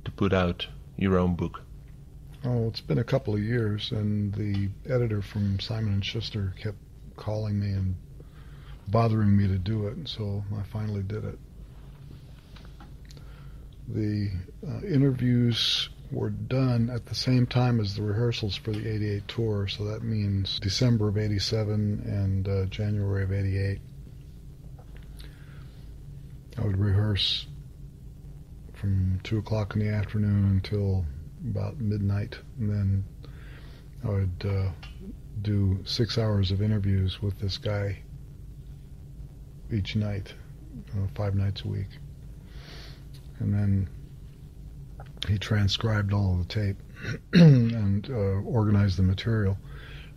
to put out your own book? Oh, it's been a couple of years, and the editor from Simon and Schuster kept calling me and bothering me to do it, and so I finally did it. The uh, interviews were done at the same time as the rehearsals for the 88 tour, so that means December of 87 and uh, January of 88. I would rehearse from 2 o'clock in the afternoon until about midnight, and then I would uh, do six hours of interviews with this guy each night, uh, five nights a week. And then he transcribed all of the tape <clears throat> and uh, organized the material.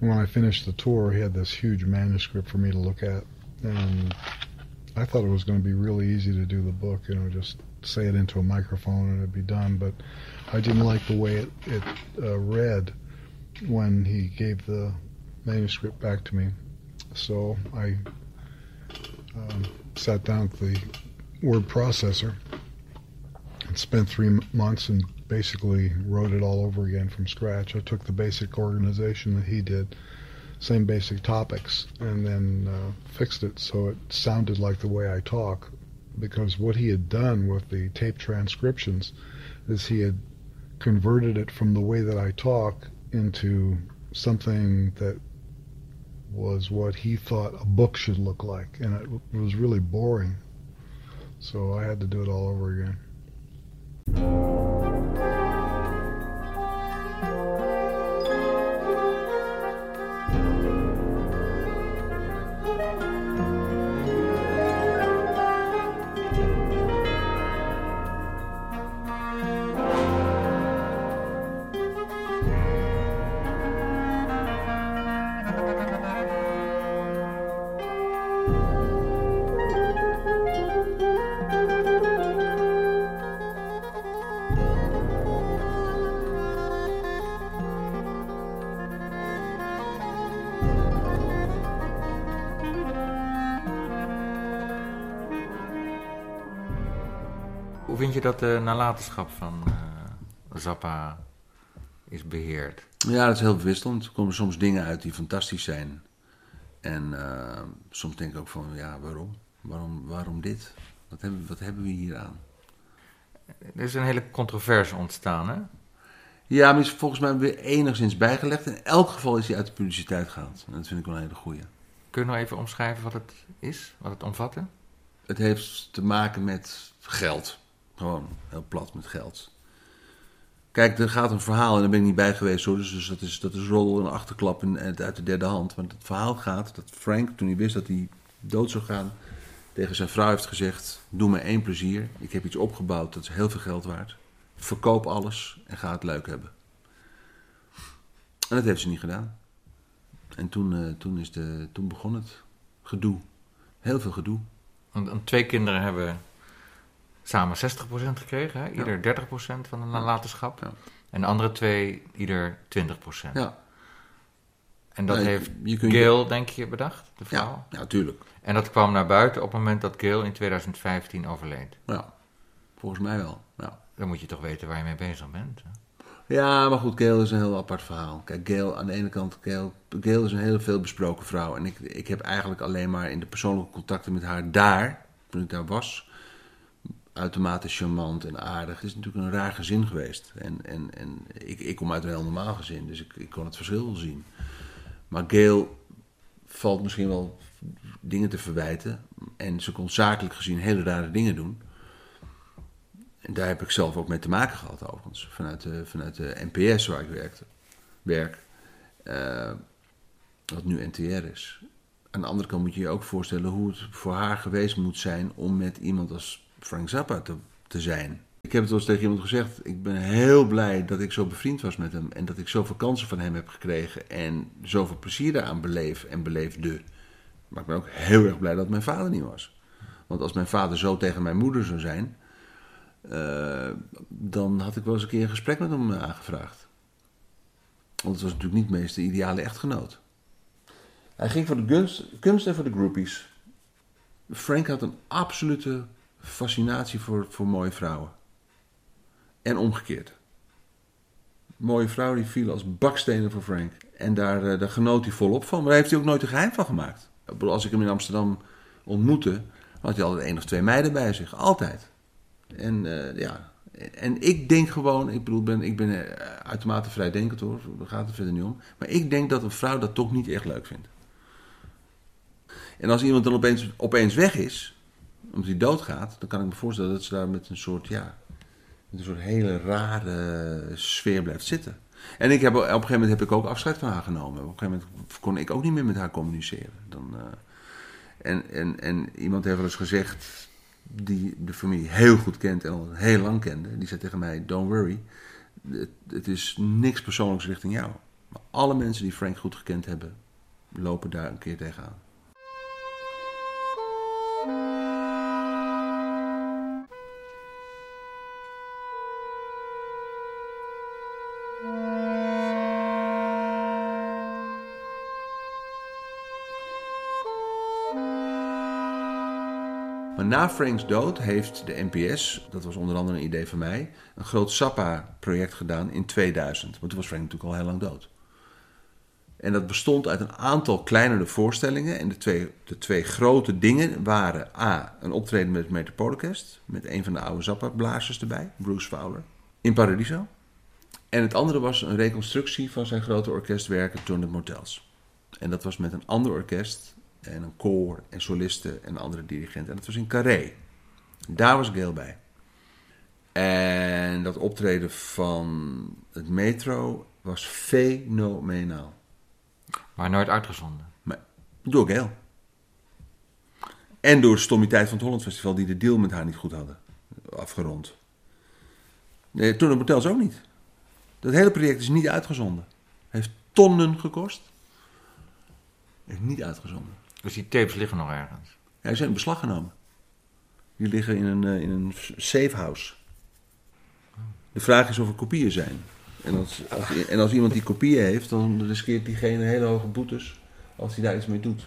And when I finished the tour, he had this huge manuscript for me to look at, and I thought it was going to be really easy to do the book, you know, just say it into a microphone and it'd be done. But I didn't like the way it, it uh, read when he gave the manuscript back to me. So I um, sat down with the word processor spent three months and basically wrote it all over again from scratch. I took the basic organization that he did, same basic topics, and then uh, fixed it so it sounded like the way I talk. Because what he had done with the tape transcriptions is he had converted it from the way that I talk into something that was what he thought a book should look like, and it was really boring. So I had to do it all over again. Hoe dat de nalatenschap van eh, Zappa is beheerd? Ja, dat is heel wisselend. Er komen soms dingen uit die fantastisch zijn. En eh, soms denk ik ook van, ja, waarom? Waarom, waarom dit? Wat hebben, wat hebben we hier aan? Er is een hele controverse ontstaan, hè? Ja, maar is volgens mij weer enigszins bijgelegd. In elk geval is hij uit de publiciteit gehaald. En dat vind ik wel een hele goeie. Kun je nog even omschrijven wat het is, wat het omvatte? Het heeft te maken met geld. Gewoon heel plat met geld. Kijk, er gaat een verhaal en daar ben ik niet bij geweest hoor. Dus, dus dat, is, dat is rol en achterklap en uit de derde hand. Want het verhaal gaat dat Frank, toen hij wist dat hij dood zou gaan, tegen zijn vrouw heeft gezegd: Doe me één plezier. Ik heb iets opgebouwd, dat is heel veel geld waard. Verkoop alles en ga het leuk hebben. En dat heeft ze niet gedaan. En toen, eh, toen, is de, toen begon het gedoe. Heel veel gedoe. Want twee kinderen hebben samen 60% gekregen, hè? ieder 30% van de nalatenschap. En de andere twee ieder 20%. Ja. En dat Ja, je- heeft je kunt- Gail, denk je, bedacht, de vrouw? Ja, ja, tuurlijk. En dat kwam naar buiten op het moment dat Gail in 2015 overleed. Ja, volgens mij wel. Nou. Dan moet je toch weten waar je mee bezig bent. Ja, maar goed, Gail is een heel apart verhaal. Kijk, Gail, aan de ene kant, Gail, Gail is een heel veel besproken vrouw. En ik, ik heb eigenlijk alleen maar in de persoonlijke contacten met haar daar, toen ik daar was, uitermate charmant en aardig. Het is natuurlijk een raar gezin geweest. En, en, en ik, ik kom uit een heel normaal gezin, dus ik, ik kon het verschil zien. Maar Gail valt misschien wel dingen te verwijten. En ze kon zakelijk gezien hele rare dingen doen. En daar heb ik zelf ook mee te maken gehad, overigens. Vanuit de, vanuit de NPS waar ik werkte, werk. eh, wat nu NTR is. Aan de andere kant moet je je ook voorstellen hoe het voor haar geweest moet zijn om met iemand als Frank Zappa te, zijn. Ik heb het wel eens tegen iemand gezegd. Ik ben heel blij dat ik zo bevriend was met hem. En dat ik zoveel kansen van hem heb gekregen. En zoveel plezier daaraan beleef en beleefde. Maar ik ben ook heel erg blij dat mijn vader niet was. Want als mijn vader zo tegen mijn moeder zou zijn. eh, dan had ik wel eens een keer een gesprek met hem aangevraagd. Want het was natuurlijk niet meest de ideale echtgenoot. Hij ging voor de kunst en voor de groupies. Frank had een absolute fascinatie voor, voor mooie vrouwen. En omgekeerd. Mooie vrouwen die vielen als bakstenen voor Frank. En daar, eh, daar genoot hij volop van. Maar daar heeft hij ook nooit een geheim van gemaakt. Als ik hem in Amsterdam ontmoette, had hij altijd één of twee meiden bij zich. Altijd. En eh, ja, en ik denk gewoon, ik bedoel, ben, ik ben eh, uitermate vrijdenkend hoor, daar gaat het verder niet om. Maar ik denk dat een vrouw dat toch niet echt leuk vindt. En als iemand dan opeens, opeens weg is, omdat hij doodgaat, dan kan ik me voorstellen dat ze daar met een soort, ja, met een soort hele rare sfeer blijft zitten. En ik heb, op een gegeven moment heb ik ook afscheid van haar genomen. Op een gegeven moment kon ik ook niet meer met haar communiceren. Dan, eh, en, en, en iemand heeft wel eens gezegd, die de familie heel goed kent en al heel lang kende, die zei tegen mij: Don't worry, het, het is niks persoonlijks richting jou. Maar alle mensen die Frank goed gekend hebben, lopen daar een keer tegenaan. Na Franks dood heeft de NPS, dat was onder andere een idee van mij, een groot Sappa-project gedaan in 2000. Want toen was Frank natuurlijk al heel lang dood. En dat bestond uit een aantal kleinere voorstellingen. En de twee, de twee grote dingen waren A, een optreden met het Metropoolorkest, met een van de oude Zappa-blazers erbij, Bruce Fowler, in Paradiso. En het andere was een reconstructie van zijn grote orkestwerken Johnny Motels. En dat was met een ander orkest en een koor en solisten en andere dirigenten. En dat was in Carré. Daar was Gail bij. En dat optreden van het metro was fenomenaal. Maar nooit uitgezonden. Maar door Gail. En door de stommiteit van het Holland Festival, die de deal met haar niet goed hadden afgerond. Nee, toen het Motels ook niet. Dat hele project is niet uitgezonden. Heeft tonnen gekost. Heeft niet uitgezonden. Dus die tapes liggen nog ergens? Ja, die zijn in beslag genomen. Die liggen in een, eh, in een safe house. De vraag is of er kopieën zijn. En als, en als iemand die kopieën heeft, dan riskeert diegene hele hoge boetes als hij daar iets mee doet.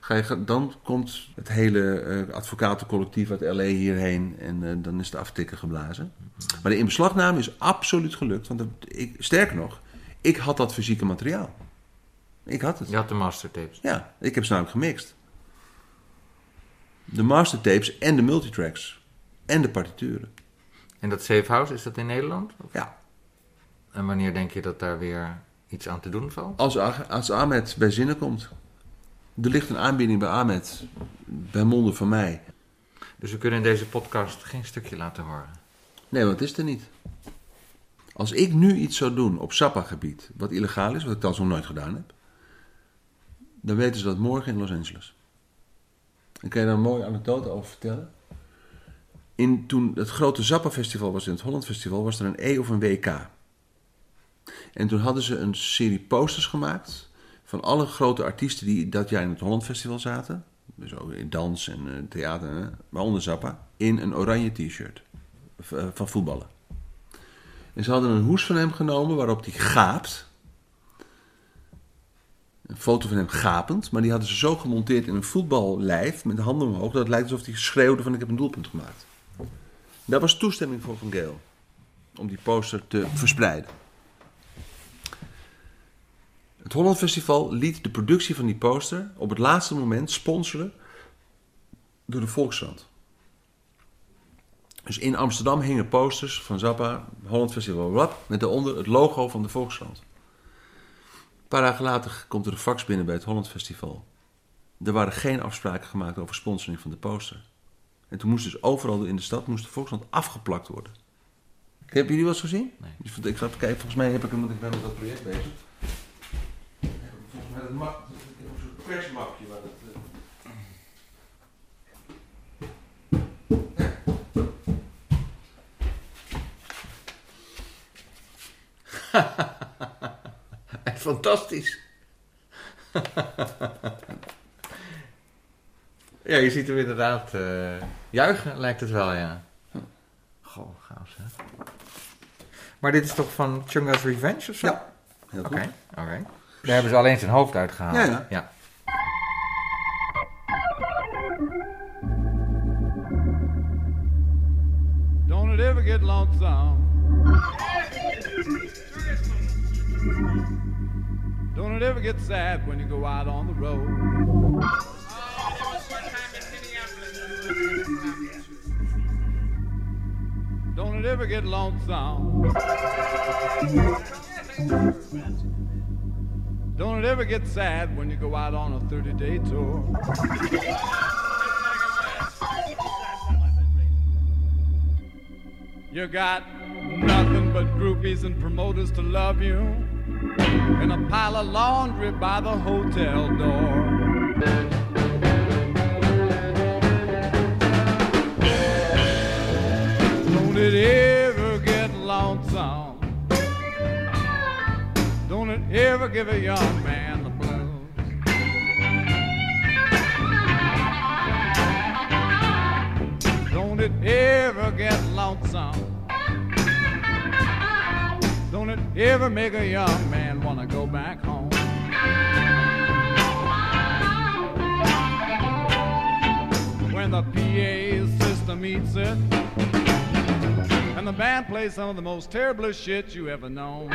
Ga je, dan komt het hele eh, advocatencollectief uit LA hierheen en eh, dan is de aftikker geblazen. Maar de inbeslagname is absoluut gelukt. Want ik, sterker nog, ik had dat fysieke materiaal. Ik had het. Je had de mastertapes. Ja, ik heb ze namelijk gemixt. De mastertapes en de multitracks. En de partituren. En dat safe house, is dat in Nederland? Of? Ja. En wanneer denk je dat daar weer iets aan te doen valt? Als, als Ahmed bij zinnen komt. Er ligt een aanbieding bij Ahmed. Bij monden van mij. Dus we kunnen in deze podcast geen stukje laten horen. Nee, want het is er niet. Als ik nu iets zou doen op Sappa-gebied, wat illegaal is, wat ik dan zo nooit gedaan heb, dan weten ze dat morgen in Los Angeles. Ik kan je daar een mooie anekdote over vertellen. In, toen het grote Zappa-festival was in het Holland Festival, was er een E of een WK. En toen hadden ze een serie posters gemaakt van alle grote artiesten die dat jaar in het Holland Festival zaten. Dus ook in dans en eh, theater, waaronder Zappa, in een oranje t-shirt eh, van voetballen. En ze hadden een hoes van hem genomen waarop hij gaapt. Een foto van hem gapend, maar die hadden ze zo gemonteerd in een voetballijf met de handen omhoog dat het lijkt alsof hij schreeuwde van ik heb een doelpunt gemaakt. Daar was toestemming voor Van Geel. Om die poster te verspreiden. Het Holland Festival liet de productie van die poster op het laatste moment sponsoren door de Volkskrant. Dus in Amsterdam hingen posters van Zappa, Holland Festival, met daaronder het logo van de Volkskrant. Een paar dagen later komt er een fax binnen bij het Holland Festival. Er waren geen afspraken gemaakt over sponsoring van de poster. En toen moest dus overal in de stad moest de Volkskrant afgeplakt worden. Hebben jullie wat gezien? Nee. Ik zat kijken, volgens mij heb ik hem, want ik ben met dat project bezig. Volgens mij dat ik heb zo'n persmapje waar eh, <laughs> Fantastisch. <laughs> Ja, je ziet hem inderdaad eh, juichen, lijkt het wel, ja. Goh, gaaf hè. Maar dit is toch van Chunga's Revenge of zo? Ja, heel Oké, goed. oké. Daar hebben ze alleen zijn hoofd uitgehaald. Ja, ja. ja. Don't it ever get lonesome? Don't it ever get sad when you go out on the road? Don't it ever get lonesome? Don't it ever get sad when you go out on a 30 day tour? You got nothing but groupies and promoters to love you, and a pile of laundry by the hotel door. Don't it ever get lonesome? Don't it ever give a young man the blues? Don't it ever get lonesome? Ever make a young man want to go back home? When the PA system eats it, and the band plays some of the most terrible shit you ever known.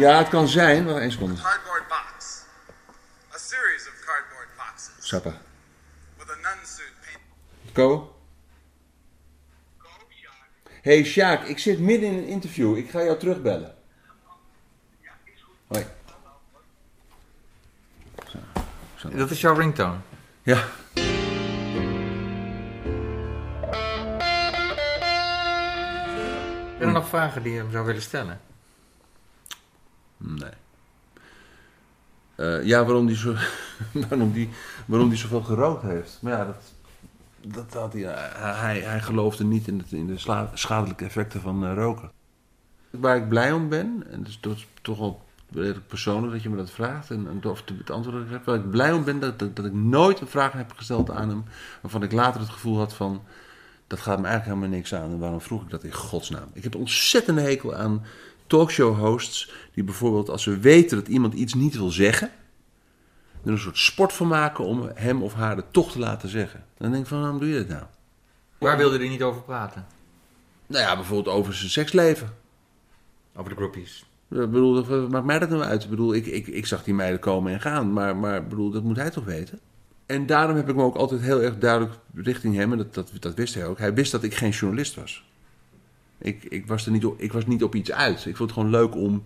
Ja, het kan zijn. Wacht één seconde. cardboard box. A series of cardboard boxes Sappa. with a nun suit painted. Ko? Hey Sjaak, ik zit midden in een interview. Ik ga jou terugbellen. Hoi. Dat is jouw ringtone? Ja. Zijn er nog vragen die je hem zou willen stellen? Nee. Eh, ja, waarom die, zo, <laughs> waarom, die, waarom die zoveel gerookt heeft. Maar ja, dat, dat had hij, hij, hij geloofde niet in, het, in de schadelijke effecten van eh, roken. Waar ik blij om ben, en dat is toch, wel redelijk persoonlijk dat je me dat vraagt, en, en of het antwoord ik heb, waar ik blij om ben, dat, dat, ik nooit een vraag heb gesteld aan hem, waarvan ik later het gevoel had van, dat gaat me eigenlijk helemaal niks aan. En waarom vroeg ik dat in godsnaam? Ik heb ontzettende hekel aan talkshow-hosts die bijvoorbeeld als ze weten dat iemand iets niet wil zeggen, er een soort sport van maken om hem of haar het toch te laten zeggen. Dan denk ik van, waarom doe je dat nou? Waar wilde hij niet over praten? Nou ja, bijvoorbeeld over zijn seksleven. Over de groupies. Ik bedoel, wat maakt mij dat nou uit? Ik bedoel, ik, ik, ik zag die meiden komen en gaan, maar, maar bedoel, dat moet hij toch weten? En daarom heb ik me ook altijd heel erg duidelijk richting hem, en dat, dat, dat wist hij ook. Hij wist dat ik geen journalist was. Ik, ik, was er niet op, ik was niet op iets uit. Ik vond het gewoon leuk om,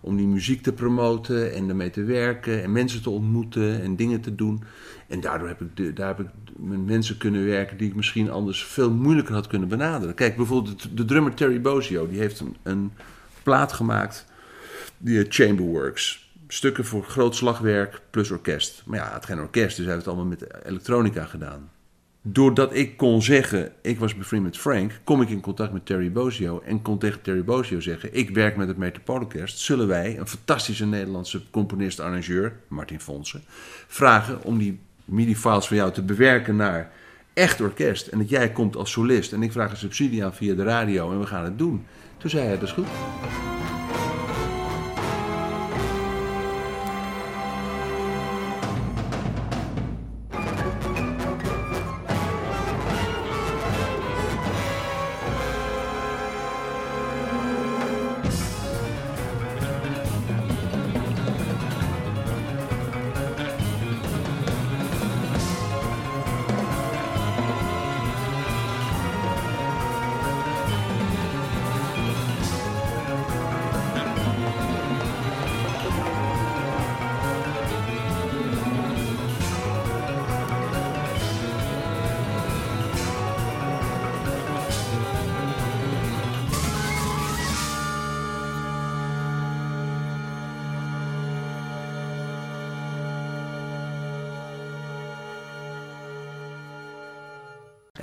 om die muziek te promoten en ermee te werken en mensen te ontmoeten en dingen te doen. En daardoor heb ik, de, daar heb ik met mensen kunnen werken die ik misschien anders veel moeilijker had kunnen benaderen. Kijk, bijvoorbeeld de, drummer Terry Bozzio, die heeft een, een plaat gemaakt, die heet Chamberworks. Stukken voor groot slagwerk plus orkest. Maar ja, hij had geen orkest, dus hij heeft het allemaal met elektronica gedaan. Doordat ik kon zeggen, ik was bevriend met Frank, kom ik in contact met Terry Bozzio en kon tegen Terry Bozzio zeggen, ik werk met het Metropoolorkest, zullen wij een fantastische Nederlandse componist-arrangeur, Martin Fonsen, vragen om die MIDI-files van jou te bewerken naar echt orkest. En dat jij komt als solist. En ik vraag een subsidie aan via de radio en we gaan het doen. Toen zei hij, dat is goed.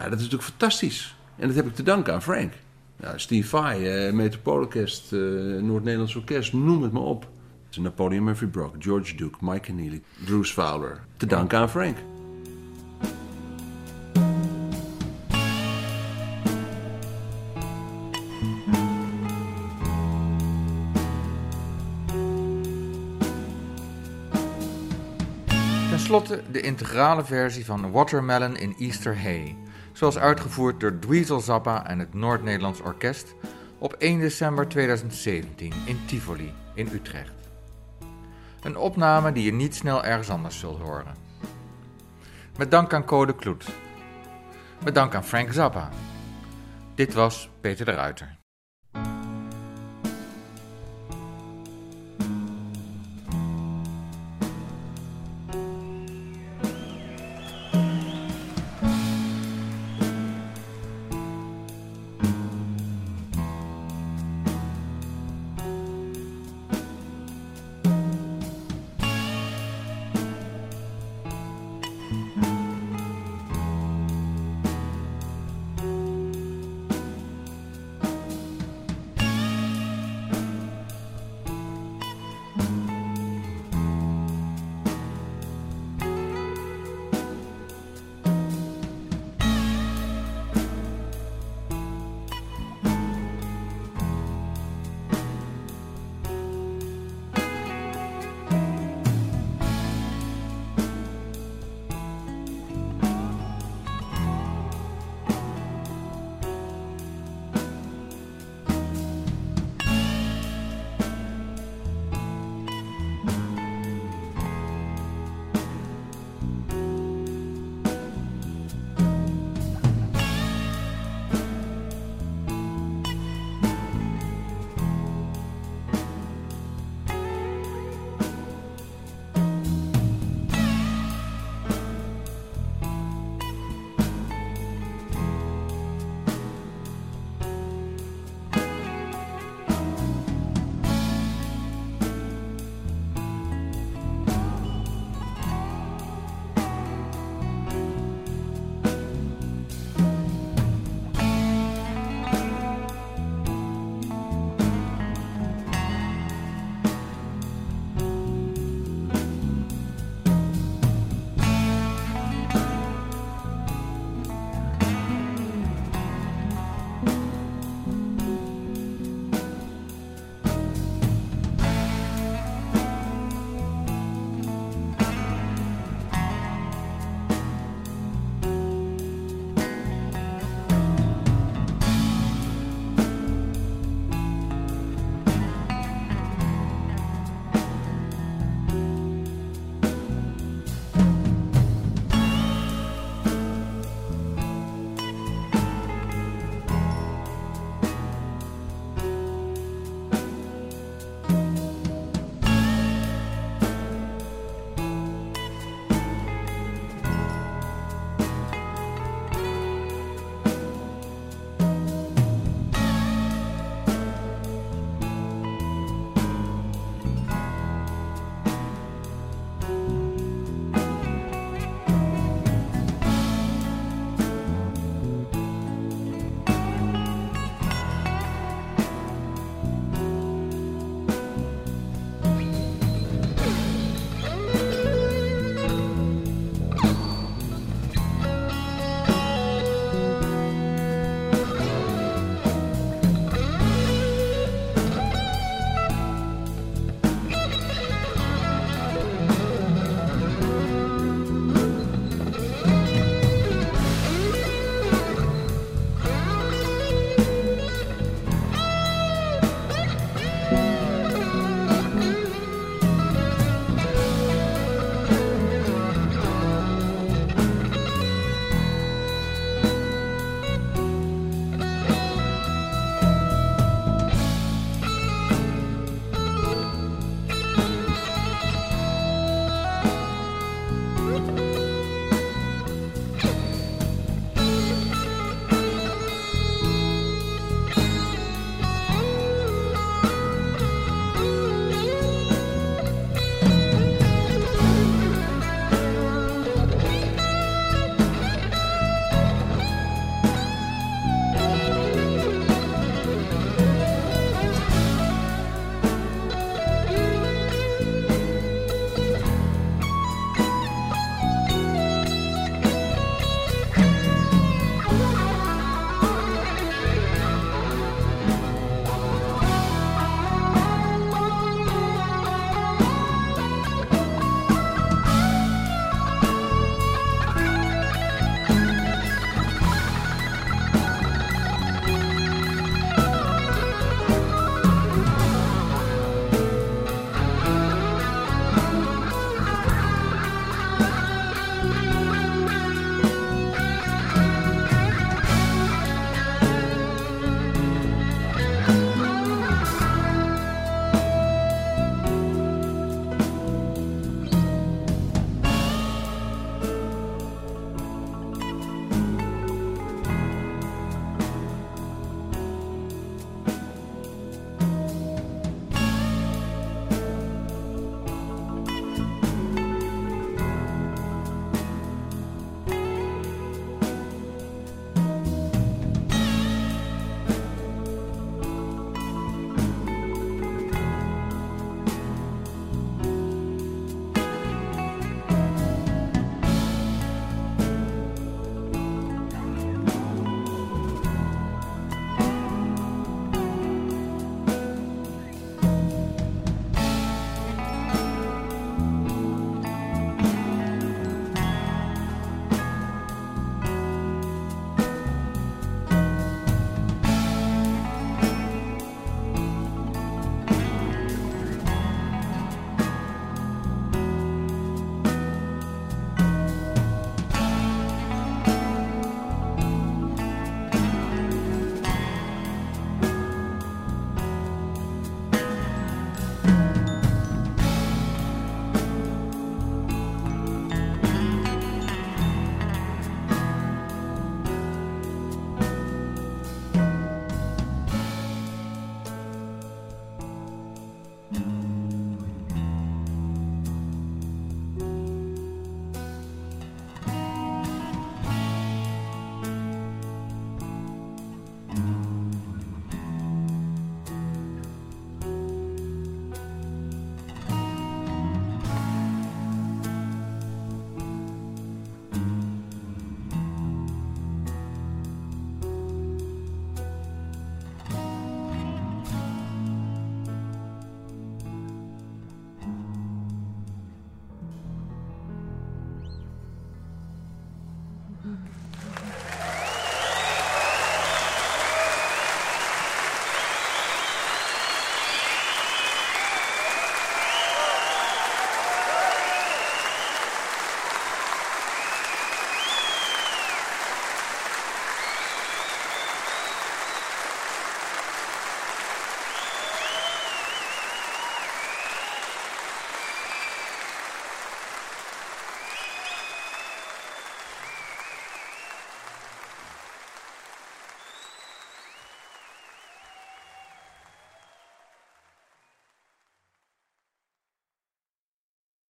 Dat is natuurlijk fantastisch. En dat heb ik te danken aan Frank. Ja, Steve Vai, uh, Noord-Nederlands Orkest, noem het maar op. Napoleon Murphy Brock, George Duke, Mike Keneally, Bruce Fowler. Te danken aan Frank. Ten slotte de integrale versie van Watermelon in Easter Hay, zoals uitgevoerd door Dweezil Zappa en het Noord-Nederlands Orkest op 1 december 2017 in Tivoli in Utrecht. Een opname die je niet snel ergens anders zult horen. Met dank aan Code Kloet. Met dank aan Frank Zappa. Dit was Peter de Ruiter.